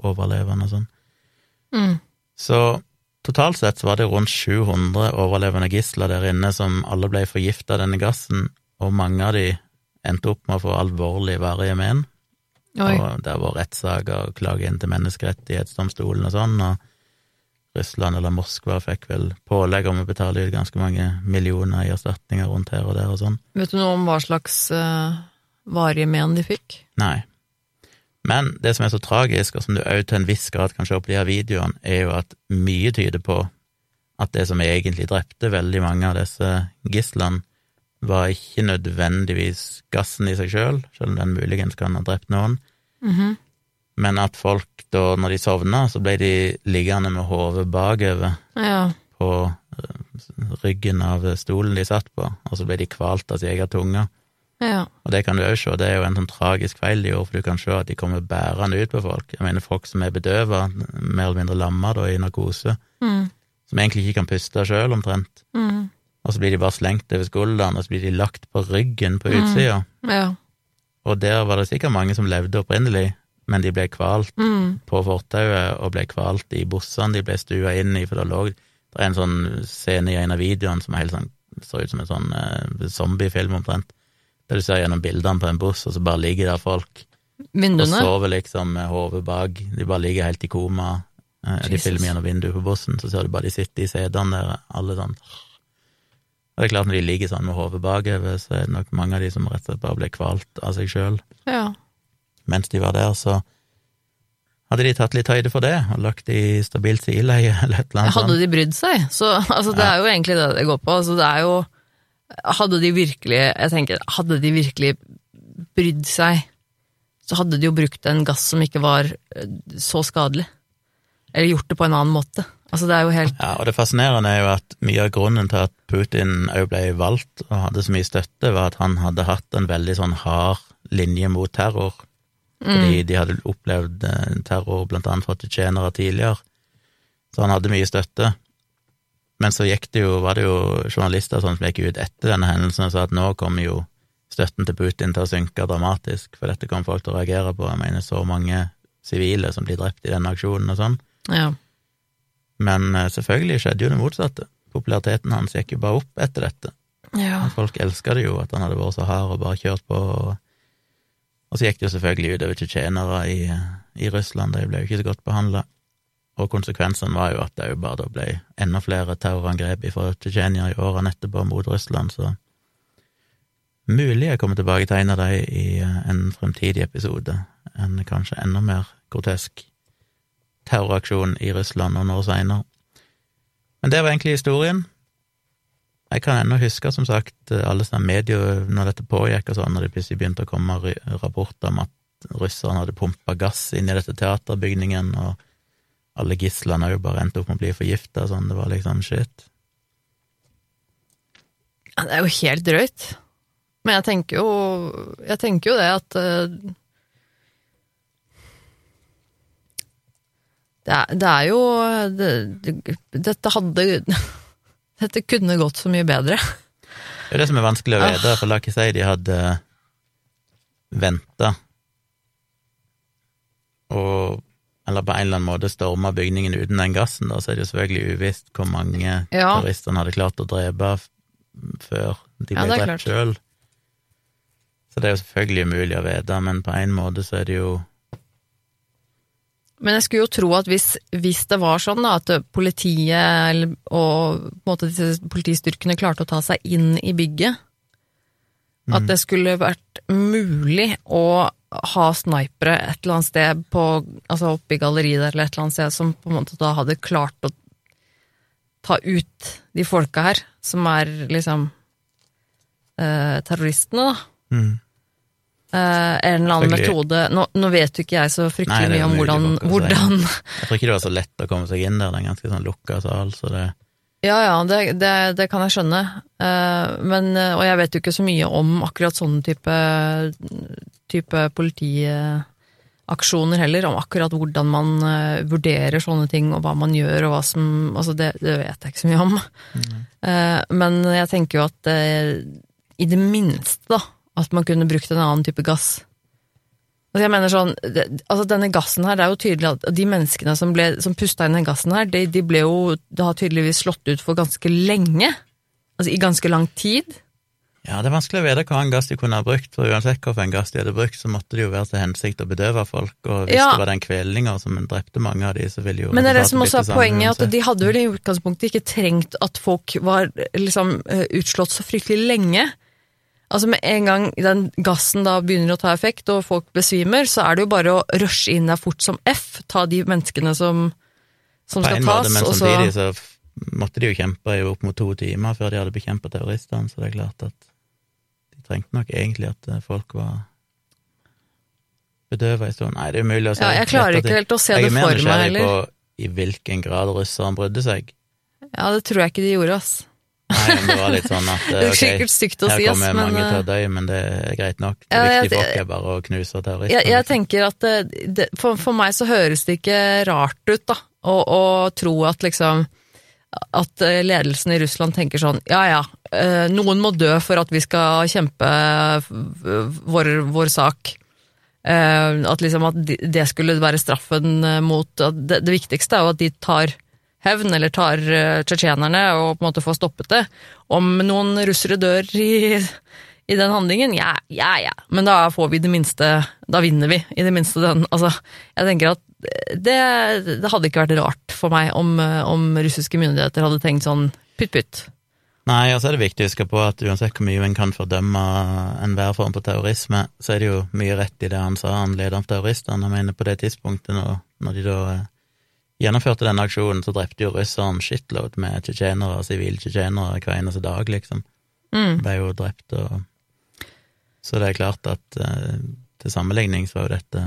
overlevende og sånn. Mm. Så totalt sett så var det rundt 700 overlevende gisler der inne som alle ble forgifta av denne gassen, og mange av de endte opp med å få alvorlig varige men, Oi. og det har vært rettssaker og klage inn til menneskerettighetsdomstolen og sånn, og Russland eller Moskva fikk vel pålegg om å betale ut ganske mange millioner i erstatninger rundt her og der og sånn. Vet du noe om hva slags uh, varige men de fikk? Nei. Men det som er så tragisk, og som du òg til en viss grad kan se på de her videoene, er jo at mye tyder på at det som egentlig drepte veldig mange av disse gislene, var ikke nødvendigvis gassen i seg sjøl, selv, selv om den muligens kan ha drept noen, Mhm. men at folk da, når de sovna, så ble de liggende med hodet bakover Ja. på eh, ryggen av stolen de satt på, og så ble de kvalt av sin egen tunge. ja. Og det kan du òg se, det er jo en sånn tragisk feil de gjorde, for du kan se at de kommer bærende ut på folk. Jeg mener folk som er bedøva, mer eller mindre lamma da, i narkose, Mm. som egentlig ikke kan puste sjøl, omtrent. Mm. Og så blir de bare slengt over skulderen, og så blir de lagt på ryggen på Mm. utsida. Ja. Og der var det sikkert mange som levde opprinnelig, men de ble kvalt Mm. på fortauet, og ble kvalt i bussene de ble stua inn i, for det lå Det er en sånn scene i en av videoene som helt sånn, ser ut som en sånn eh, zombiefilm, omtrent. Der du ser gjennom bildene på en buss, og så bare ligger der folk Vinduene. og sover liksom med hodet bak. De bare ligger helt i koma. Eh, De filmer gjennom vinduet på bussen, så ser du bare de sitter i setene der, alle sånn. Og det er klart, når de ligger sånn med hodet bakover, så er det nok mange av de som rett og slett bare ble kvalt av seg sjøl Ja. mens de var der, så hadde de tatt litt høyde for det, og lagt det i stabilt sideleie eller et eller annet Hadde de brydd seg? Så altså, det Ja. er jo egentlig det det går på. Altså, det er jo Hadde de virkelig Jeg tenker, hadde de virkelig brydd seg, så hadde de jo brukt en gass som ikke var eh, så skadelig. Eller gjort det på en annen måte. Altså, det er jo helt Ja, og det fascinerende er jo at mye av grunnen til at Putin òg ble valgt og hadde så mye støtte, var at han hadde hatt en veldig sånn hard linje mot terror. Fordi de hadde opplevd eh, terror blant annet fra tsjetsjenere tidligere. Så han hadde mye støtte. Men så gikk det jo, var det jo journalister som gikk ut etter denne hendelsen og sa at nå kommer jo støtten til Putin til å synke dramatisk, for dette kommer folk til å reagere på. Jeg mener så mange sivile som blir drept i denne aksjonen og sånn. Ja. Men eh, selvfølgelig skjedde jo det motsatte. Populariteten hans gikk jo bare opp etter dette. ja. Folk elska det jo, at han hadde vært så hard og bare kjørt på. Og, så gikk det jo selvfølgelig utover tsjetsjenere i, i Russland, de ble jo ikke så godt behandla. Og konsekvensen var jo at det jo bare ble enda flere terrorangrep fra Tsjetsjenia i årene etterpå mot Russland, så mulig jeg kommer tilbake til en av de i eh, en fremtidig episode, en kanskje enda mer grotesk terroraksjon i Russland noen år seinere. Men det var egentlig historien. Jeg kan ennå huske, som sagt, alle sånne medier når dette pågikk og sånn, når det plutselig begynte å komme rapporter om at russerne hadde pumpa gass inn i dette teaterbygningen, og alle gislene òg bare endte opp med å bli forgifta sånn, det var liksom shit. Ja, Det er jo helt drøyt. Men jeg tenker jo, jeg tenker jo det at det, er, det er jo det, det, Dette hadde Dette kunne gått så mye bedre. Det er det som er vanskelig å vite, for la ikke si de hadde venta og eller på en eller annen måte storma bygningen uten den gassen, da, så er det jo selvfølgelig uvisst hvor mange Ja. terroristene hadde klart å drepe før de ble ja, drept sjøl. Så det er jo selvfølgelig umulig å vite, men på en måte så er det jo Men jeg skulle jo tro at hvis, hvis det var sånn da, at politiet eller, og måte politistyrkene klarte å ta seg inn i bygget, at det skulle vært mulig å ha snipere et eller annet sted på, altså oppe i galleriet der, eller et eller annet sted, som på en måte da hadde klart å ta ut de folka her, som er liksom eh, terroristene, da. mm. Eh, en eller annen metode. Nå, nå vet jo ikke jeg så fryktelig er mye om hvordan, hvordan Jeg tror ikke det var så lett å komme seg inn der, det er en ganske sånn lukka sal, så det Ja, ja, det, det, det kan jeg skjønne. Eh, men, eh, og jeg vet jo ikke så mye om akkurat sånne type, type politiaksjoner heller, om akkurat hvordan man vurderer sånne ting, og hva man gjør, og hva som Altså, det, det vet jeg ikke så mye om. Eh, men jeg tenker jo at i det minste, da, at man kunne brukt en annen type gass. Altså jeg mener sånn, det, altså Denne gassen her, det er jo tydelig at de menneskene som, ble, som pusta inn den gassen her, de, de ble jo Det har tydeligvis slått ut for ganske lenge. Altså i ganske lang tid. Ja, det er vanskelig å vite hvilken gass de kunne ha brukt, for uansett hvilken gass de hadde brukt, så måtte det jo være til hensikt å bedøve folk, og hvis Ja. det var den kvelninga som drepte mange av de, så ville jo Men det er det som også er poenget, at de hadde vel i utgangspunktet ikke trengt at folk var liksom eh, utslått så fryktelig lenge. Altså Med en gang den gassen da begynner å ta effekt, og folk besvimer, så er det jo bare å rushe inn der fort som F, ta de menneskene som, som På skal en tas, måte, men og samtidig så måtte de jo kjempe i opp mot to timer før de hadde bekjempet terroristene, så det er klart at de trengte nok egentlig at eh, folk var bedøva en stund. Nei, det er umulig å si. Ja, jeg klarer ikke helt å se Jeg det er mer for meg nysgjerrig heller. på i hvilken grad russerne brydde seg. Ja, det tror jeg ikke de gjorde, ass. Nei, det var litt sånn at Det eh, er ok, sikkert stygt å her si, ass, kommer mange til eh, å dø, men det er greit nok. Det Ja, viktig viktige oss er bare å knuse terrorister. jeg, jeg tenker at det, det, for, for meg så høres det ikke rart ut, da, å, å tro at liksom at eh, ledelsen i Russland tenker sånn ja ja, eh, noen må dø for at vi skal kjempe vår, vår sak. Eh, At liksom at det skulle være straffen eh, mot det, det viktigste er jo at de tar hevn, eller tar eh, tsjetsjenerne og på en måte får stoppet det. Om noen russere dør i, i den handlingen, ja, ja, ja, men da får vi det minste Da vinner vi, i det minste den. Altså, jeg tenker at det, det hadde ikke vært rart for meg om, eh, om russiske myndigheter hadde tenkt sånn pytt. Nei, og så er det viktig å huske på at uansett hvor mye en kan fordømme enhver form for terrorisme, så er det jo mye rett i det han sa, han lederen for terroristene. han mener på det tidspunktet når, når de da eh, gjennomførte denne aksjonen, så drepte jo russeren shitload med tsjetsjenere, sivile tsjetsjenere hver eneste dag, liksom. Mm. Ble jo drept og Så det er klart at eh, til sammenligning så var jo dette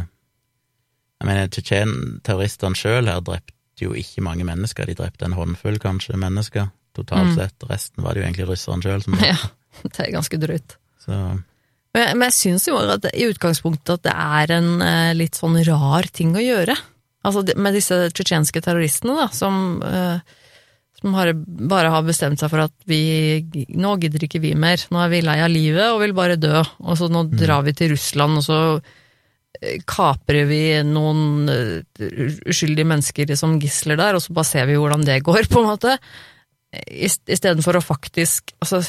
Jeg mener, tsjetsjen-terroristene sjøl her drepte jo ikke mange mennesker, de drepte en håndfull, kanskje, mennesker totalt Mm. sett. Resten var det jo egentlig russeren sjøl som Ja, det er ganske drøyt. Så Men, jeg- jeg syns jo at det, i utgangspunktet at det er en eh, litt sånn rar ting å gjøre. Altså med disse tsjetsjenske terroristene, da, som, eh, som har, bare har bestemt seg for at vi Nå gidder ikke vi mer, nå er vi lei av livet og vil bare dø. Og så nå drar vi til Russland, og så eh, kaprer vi noen eh, uskyldige mennesker som gisler der, og så bare ser vi hvordan det går, på en måte. Istedenfor å faktisk Altså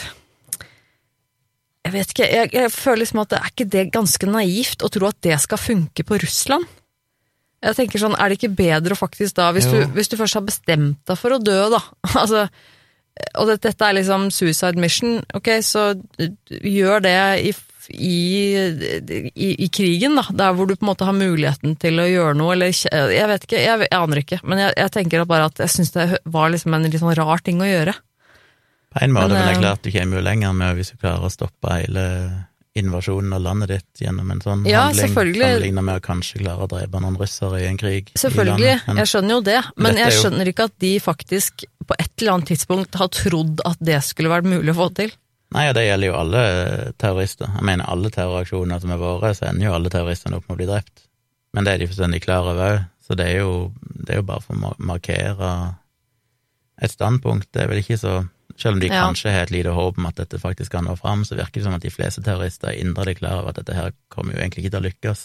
jeg vet ikke, jeg, jeg føler liksom at det er ikke det ganske naivt å tro at det skal funke på Russland? Jeg tenker sånn, er det ikke bedre faktisk da, hvis, du, hvis du først har bestemt deg for å dø, da, altså, og det, dette er liksom suicide mission, ok, så gjør det i, i, i, i krigen, da, der hvor du på en måte har muligheten til å gjøre noe, eller jeg vet ikke, jeg, jeg aner ikke, men jeg, jeg tenker bare at jeg synes det var liksom en litt sånn rar ting å gjøre. på en måte, Men, vil jeg eh, klart du kommer jo lenger med hvis du klarer å stoppe hele invasjonen av landet ditt gjennom en sånn Ja, handling, sammenligna med å kanskje klare å drepe noen russere i en krig Selvfølgelig, i. Men- jeg skjønner jo det, men jeg jo- skjønner ikke at de faktisk på et eller annet tidspunkt har trodd at det skulle vært mulig å få til. Nei, og det gjelder jo alle terrorister. Jeg mener alle terroraksjoner som er våre, så ender jo alle terroristene opp med å bli drept. Men det er de fullstendig klar over òg, så det er, jo, det er jo bare for å markere et standpunkt. Det er vel ikke så Selv om de Ja. kanskje har et lite håp om at dette faktisk kan nå fram, så virker det som at de fleste terrorister er inderlig klar over at dette her kommer jo egentlig ikke til å lykkes.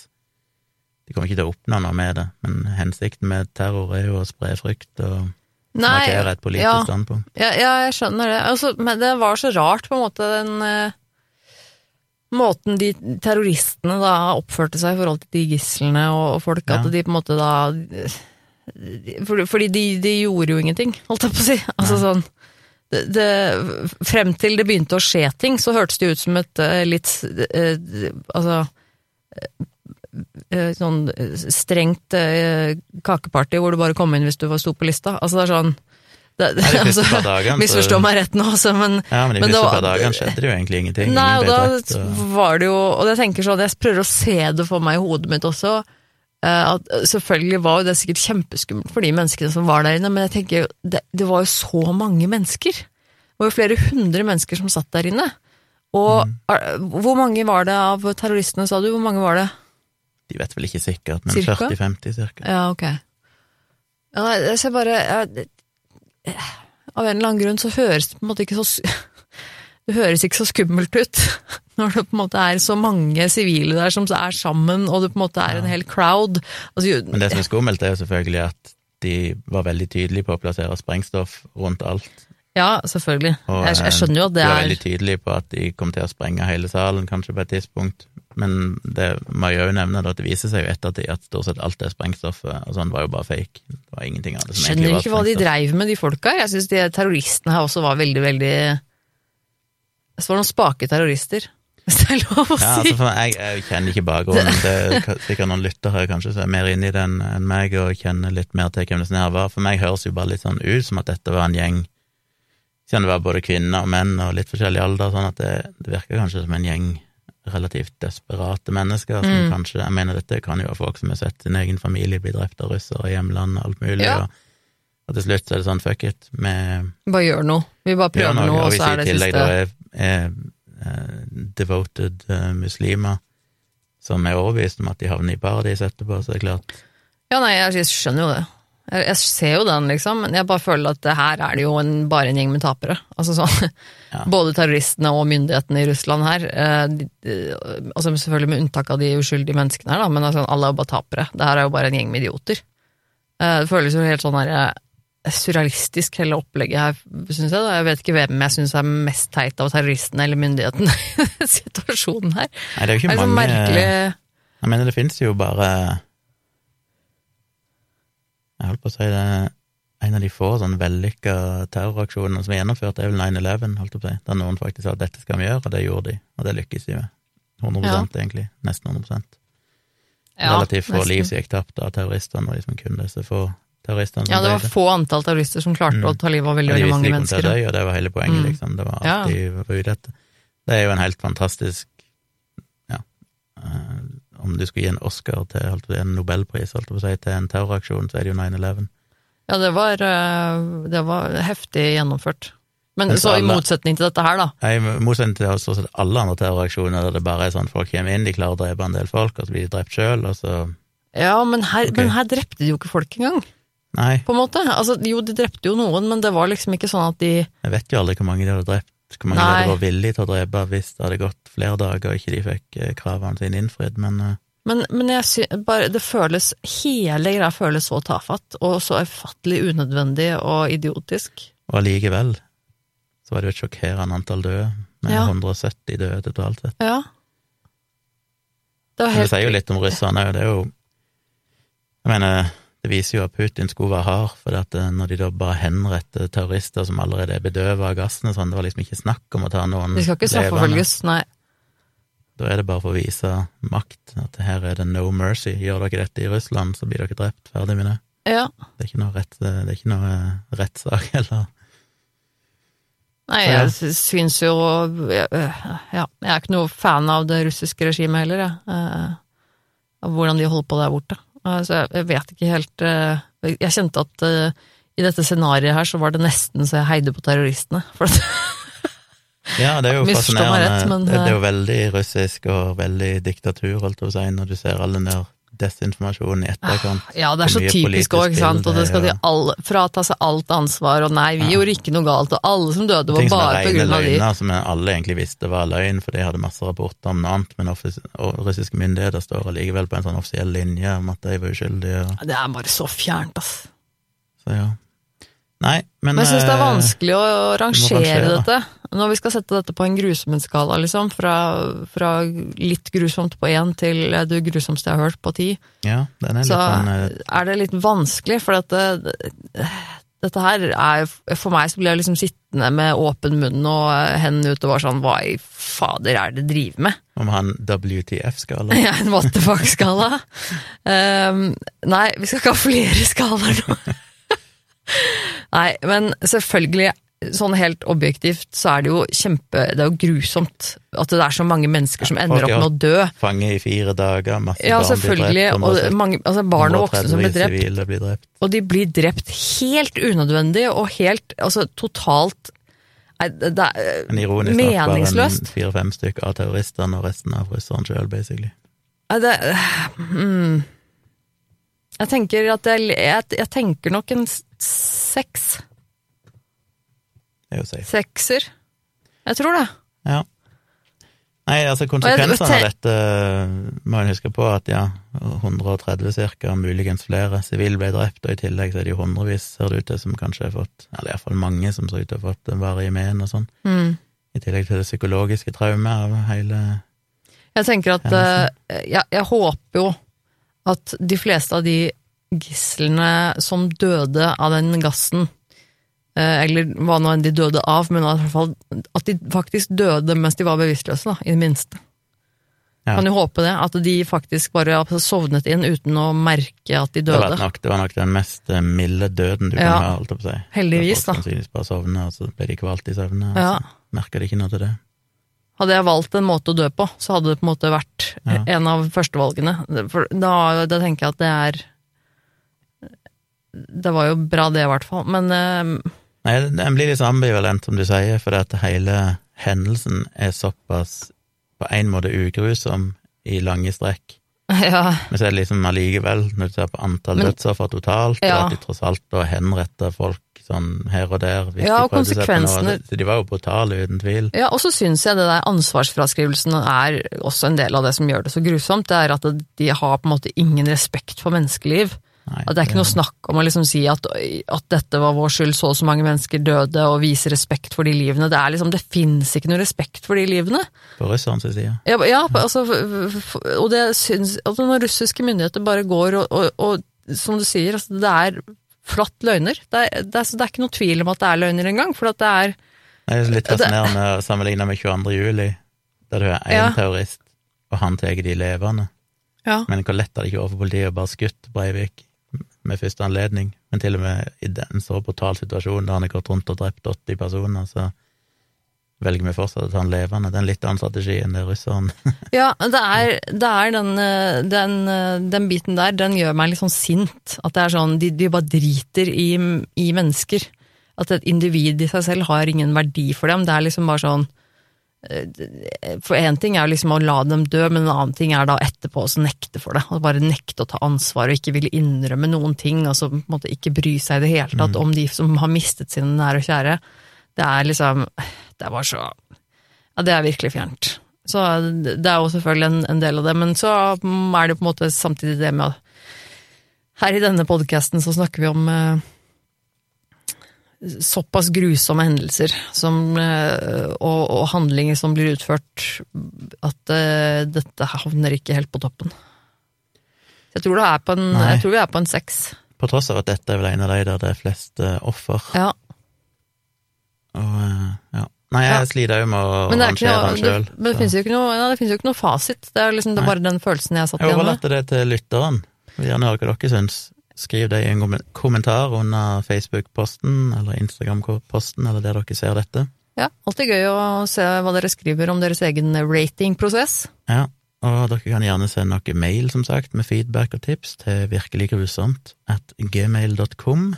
De kommer ikke til å oppnå noe med det, men hensikten med terror er jo å spre frykt og markere et politisk ja, standpunkt. ja, ja, jeg skjønner det. Altså, men det var så rart, på en måte, den eh, måten de terroristene da oppførte seg i forhold til de gislene og, og folk, Ja. at de på en måte da de- for- Fordi de, de gjorde jo ingenting, holdt jeg på å si. Altså sånn det, det, frem til det begynte å skje ting, så hørtes det ut som et eh, litt eh, Altså eh, sånn strengt kakeparty hvor du bare kom inn hvis du var sto på lista. Altså det er sånn det, altså, så- Misforstå meg rett nå, altså, men Ja, men de Men første dagen skjedde det jo egentlig ingenting. Nei, og da rett, og- var det jo Og jeg tenker sånn, jeg prøver å se det for meg i hodet mitt også. Eh, At selvfølgelig var jo det sikkert kjempeskummelt for de menneskene som var der inne, men jeg tenker det, det var jo så mange mennesker. Det var jo flere hundre mennesker som satt der inne. Og Mm. hvor mange var det av terroristene, sa du? Hvor mange var det? De vet vel ikke sikkert, men Cirka? 40-50 cirka. Ja, ok. Ja, jeg ser bare jeg, Av en eller annen grunn så høres det på en måte ikke så Det høres ikke så skummelt ut når det på en måte er så mange sivile der som er sammen, og det på en måte er en hel crowd. Altså, Men det som er skummelt, er jo selvfølgelig at de var veldig tydelige på å plassere sprengstoff rundt alt. ja, selvfølgelig. Og Jeg, jeg eh, skjønner jo at det er de var veldig tydelige på at de kom til å sprenge hele salen, kanskje på et tidspunkt. Men det må jeg jo nevne, at det viser seg jo ettertid at stort sett alt det sprengstoffet og sånn var jo bare fake. Det var ingenting av det som egentlig Skjønner ikke hva de sprengstoff. dreiv med, de folka. Jeg syns de terroristene her også var veldig, veldig Det var noen spake terrorister, hvis det er lov å si. Ja, altså jeg, jeg kjenner ikke bakgrunnen. Det er sikkert noen lyttere kanskje som er mer inne i den enn meg og kjenner litt mer til hvem det er her var. For meg høres jo bare litt sånn ut som at dette var en gjeng Siden det var både kvinner og menn og litt forskjellig alder, sånn at det, det virker kanskje som en gjeng relativt desperate mennesker som Mm. kanskje Jeg mener, dette kan jo være folk som har sett sin egen familie bli drept av russere i hjemlandet og alt mulig, Ja. og, og til slutt så er det sånn fuck it, vi Bare gjør noe. Vi bare prøver noe, og og hvis så i er det tillegg siste da er, er er, devoted uh, muslimer som er overbevist om at de havner i paradis etterpå, så er det klart Ja, nei, jeg skjønner jo det. Jeg, jeg ser jo den, liksom, men jeg bare føler at her er det jo en, bare en gjeng med tapere. Altså sånn, Ja. Både terroristene og myndighetene i Russland her. Eh, de, de, altså Selvfølgelig med unntak av de uskyldige menneskene her, da, men altså, alle er jo bare tapere. Det her er jo bare en gjeng med idioter. Eh, det føles jo helt sånn her eh, surrealistisk, hele opplegget her, syns jeg. da. Jeg vet ikke hvem jeg syns er mest teit av terroristene eller myndighetene i situasjonen her. Nei, det er jo ikke er mange merkelig Jeg mener, det finnes jo bare Jeg holdt på å si det en av de få sånn vellykka terroraksjonene som er gjennomført, er vel 9-11, holdt jeg på å si, der noen faktisk sa at dette skal vi gjøre, og det gjorde de, og det lykkes de med. 100 Ja. egentlig. Nesten 100 Ja, Relativt få liv som gikk tapt av terroristene, og de som kunne disse få terroristene Ja, det var døde. få antall terrorister som klarte Mm. å ta livet av veldig, mange mennesker. dø, og det var hele poenget, Mm. liksom. Det var Ja. de var ute etter. Det er jo en helt fantastisk Ja, eh, om du skulle gi en Oscar til en nobelpris holdt jeg på å si, til en terroraksjon, så er det jo 9-11. Ja, det var, eh, det var heftig gjennomført. Men Men så alle, i motsetning til dette her, da. I motsetning til stort sett alle andre terroraksjoner der det bare er sånn folk kommer inn, de klarer å drepe en del folk, og så blir de drept sjøl, og så Ja, men her, okay. men her drepte de jo ikke folk engang, Nei, på en måte. Altså, jo, de drepte jo noen, men det var liksom ikke sånn at de jeg vet jo aldri hvor mange de hadde drept, hvor mange de Nei. hadde vært villige til å drepe hvis det hadde gått flere dager og ikke de fikk eh, kravene sine innfridd, men eh, Men, men sy bare, det føles Hele greia føles så tafatt, og så ufattelig unødvendig og idiotisk. Og allikevel så var det jo et sjokkerende antall døde, med Ja. 170 døde totalt sett. Ja. Det helt... Det sier jo litt om russerne òg, det er jo Jeg mener, det viser jo at Putin skulle være hard, for at eh, når de da bare henretter terrorister som allerede er bedøvet av gassen og sånn, det var liksom ikke snakk om å ta noen De skal ikke straffeforfølges, nei. Da er det bare for å vise makt, at her er det no mercy. Gjør dere dette i Russland, så blir dere drept. Ferdig med det. Ja. Det er ikke noe, rett, det er ikke noe eh, rettssak eller Nei, jeg sy- syns jo Ja, jeg er ikke noe fan av det russiske regimet heller, jeg. Eh, Av hvordan de holder på der borte. Eh, Så jeg- vet ikke helt eh, Jeg kjente at eh, i dette scenarioet her så var det nesten så jeg heide på terroristene. For at, Ja, det er jo fascinerende. rett, men, det, er jo eh, veldig russisk og veldig diktatur, holdt jeg på å si, når du ser alle den der desinformasjonen i etterkant. ja, det er så typisk òg, ikke sant. Og det skal de all, frata seg alt ansvar, og nei, vi Ja. gjorde ikke noe galt, og alle som døde var Ting bare på grunn av de. løgner, som alle egentlig visste var løgn, for de hadde masse rapporter om noe annet, men russiske myndigheter står allikevel på en sånn offisiell linje om at de var uskyldige. Og, Det er bare så fjernt, ass. så ja. Nei, men Men jeg syns det er eh, vanskelig å rangere rangere. dette. Når vi skal sette dette på en grusomhetsskala, liksom, fra, fra litt grusomt på én til det grusomste jeg har hørt på ti, Ja, den er litt så sånn eh, er det litt vanskelig, for dette, dette her er For meg så blir jeg liksom sittende med åpen munn og hendene ute og bare sånn Hva i fader er det de driver med? Om han WTF-skala. Ja, en what the fuck-skala. Um, nei, vi skal ikke ha flere skalaer nå. nei, men selvfølgelig, sånn helt objektivt, så er det jo kjempe Det er jo grusomt at det er så mange mennesker som ender opp med å dø. Fange i fire dager, masse Ja, barn blir drept, og mange, altså barn og voksne som blir drept. blir drept. Og de blir drept helt unødvendig og helt Altså totalt Nei, det er Men ironisk nok bare meningsløst. fire-fem stykker av terroristene og resten av russerne sjøl, basically. Nei, det mm. Jeg tenker at jeg, jeg, jeg tenker nok en seks. Det er jo safe. Sekser. Jeg tror det. Ja. Nei, altså konsekvensene av dette må en huske på at ja, 130 cirka, muligens flere, sivile ble drept, og i tillegg så er det jo hundrevis, ser det ut til, som kanskje har fått, eller iallfall mange som ser ut til å ha fått varige men og sånn. Mm. I tillegg til det psykologiske traumet av hele Jeg tenker at eh, jeg, jeg håper jo at de fleste av de gislene som døde av den gassen, eh, eller hva nå enn de døde av, men i hvert fall at de faktisk døde mens de var bevisstløse, da, i det minste. Ja. Kan jo håpe det, at de faktisk bare sovnet inn uten å merke at de det var, døde. nok, det var nok den mest eh, milde døden du Ja. kan ha, holdt jeg på å si. Heldigvis, da. Sannsynligvis bare sovne, og så ble de kvalt i søvne, og Ja. så merka de ikke noe til det. Hadde jeg valgt en måte å dø på, så hadde det på en måte vært Ja. en av førstevalgene. For da, da tenker jeg at det er Det var jo bra det, i hvert fall. Men eh, Nei, den blir litt ambivalent, som du sier, for at hele hendelsen er såpass på en måte ugrusom i lange strekk. ja, Men så er det liksom allikevel, når du ser på antall dødsoffer totalt, Ja. og at de tross alt da henretter folk sånn her og der hvis Ja, de og noe. konsekvensene- Så De var jo brutale, uten tvil. ja, og så syns jeg det der ansvarsfraskrivelsen er også en del av det som gjør det så grusomt. Det er at de har på en måte ingen respekt for menneskeliv. Nei, At det er ikke noe snakk om å liksom si at, at dette var vår skyld, så og så mange mennesker døde, og vise respekt for de livene. Det er liksom, det fins ikke noe respekt for de livene. På russernes side. Ja, ja altså, og det syns altså Når russiske myndigheter bare går og, og, og som du sier, altså, det er flatt løgner. Det er, det, er, det er ikke noe tvil om at det er løgner engang, for at det er Det er litt fascinerende å sammenligne med 22. juli, der du er én Ja. terrorist, og han tar de levende. Ja. Men hvor lett er det ikke overfor politiet å bare skutt Breivik med første anledning? Men til og med i den så brutal situasjon der han har gått rundt og drept 80 personer, så velger vi fortsatt å ta han levende. Det er en litt annen strategi enn det russeren Ja, det er, det er den, den, den biten der, den gjør meg litt sånn sint. At det er sånn, de, de bare driter i, i mennesker. At et individ i seg selv har ingen verdi for dem. Det er liksom bare sånn For én ting er liksom å la dem dø, men en annen ting er da etterpå å nekte for det. Og bare nekte å ta ansvar og ikke ville innrømme noen ting, Altså på en måte ikke bry seg i det hele tatt om de som har mistet sine nære og kjære. Det er liksom Det er bare så Ja, det er virkelig fjernt. Så det er jo selvfølgelig en, en del av det, men så er det på en måte samtidig det med at her i denne podkasten så snakker vi om eh, såpass grusomme hendelser som, eh, og, og handlinger som blir utført, at uh, dette havner ikke helt på toppen. Jeg tror, det på en, jeg tror vi er på en seks. På tross av at dette er vel en av de der det er flest uh, offer. Ja. Og uh, ja. Nei, jeg Ja. sliter jo med å Men det, er rangere den sjøl. men det finnes noe, ja, det finnes jo ikke noe fasit. Det er liksom det bare den følelsen jeg satt igjen med. Jeg overlater det til lytteren. Vil gjerne høre hva dere syns. Skriv det i en kommentar under Facebook-posten eller Instagram-posten, eller der dere ser dette. Ja, alltid gøy å se hva dere skriver om deres egen ratingprosess. Ja, og dere kan gjerne sende noe mail, som sagt, med feedback og tips til virkeliggrusomt at gmail.com.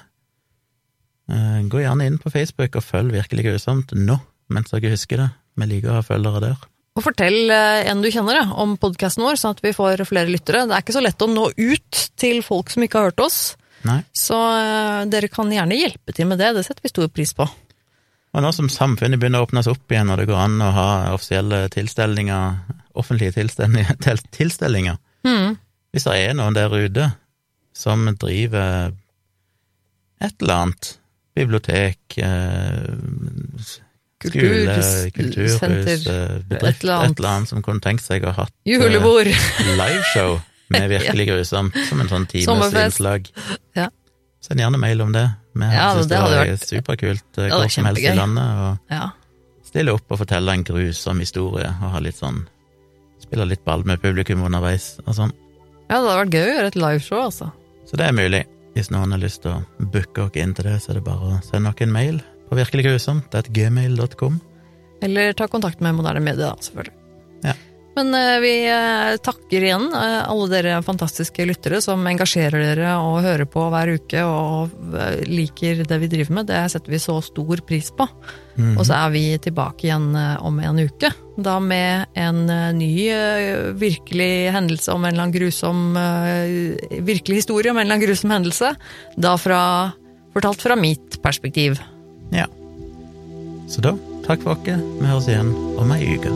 Eh, Gå gjerne inn på Facebook og følg Virkelig grusomt nå, mens dere husker det. Vi liker å ha følgere der. Og fortell eh, en du kjenner om podkasten vår, sånn at vi får flere lyttere. Det er ikke så lett å nå ut til folk som ikke har hørt oss, Nei. så eh, dere kan gjerne hjelpe til med det. Det setter vi stor pris på. Og nå som samfunnet begynner å åpnes opp igjen, og det går an å ha offisielle tilstelninger, offentlige tilstelninger, tel- tilstelninger Mm. Hvis det er noen der ute som driver et eller annet, bibliotek, eh, skole, kulturhus, eh, bedrift, et eller et eller annet som kunne tenkt seg å ha hatt eh, Julebord! liveshow med Virkelig grusomt, som en sånn times innslag. Ja. Send gjerne mail om det. Vi Ja, synes det det var vært- superkult eh, hvor som helst i landet. og Ja. stille opp og fortelle en grusom historie, og ha litt sånn Spille litt ball med publikum underveis og sånn. ja, det hadde vært gøy å gjøre et liveshow, altså. Så det er mulig. Hvis noen har lyst til å booke dere inn til det, så er det bare å sende dere en mail på gmail.com. Eller ta kontakt med moderne medier, da, selvfølgelig. Ja. Men eh, vi eh, takker igjen eh, alle dere fantastiske lyttere som engasjerer dere og hører på hver uke og liker det vi driver med. Det setter vi så stor pris på. Mhm. Og så er vi tilbake igjen om en uke. Da med en ny virkelig hendelse om en eller annen grusom Virkelig historie om en eller annen grusom hendelse. Da fra, fortalt fra mitt perspektiv. Ja. Så da, takk for dere. Vi høres igjen om ei uke.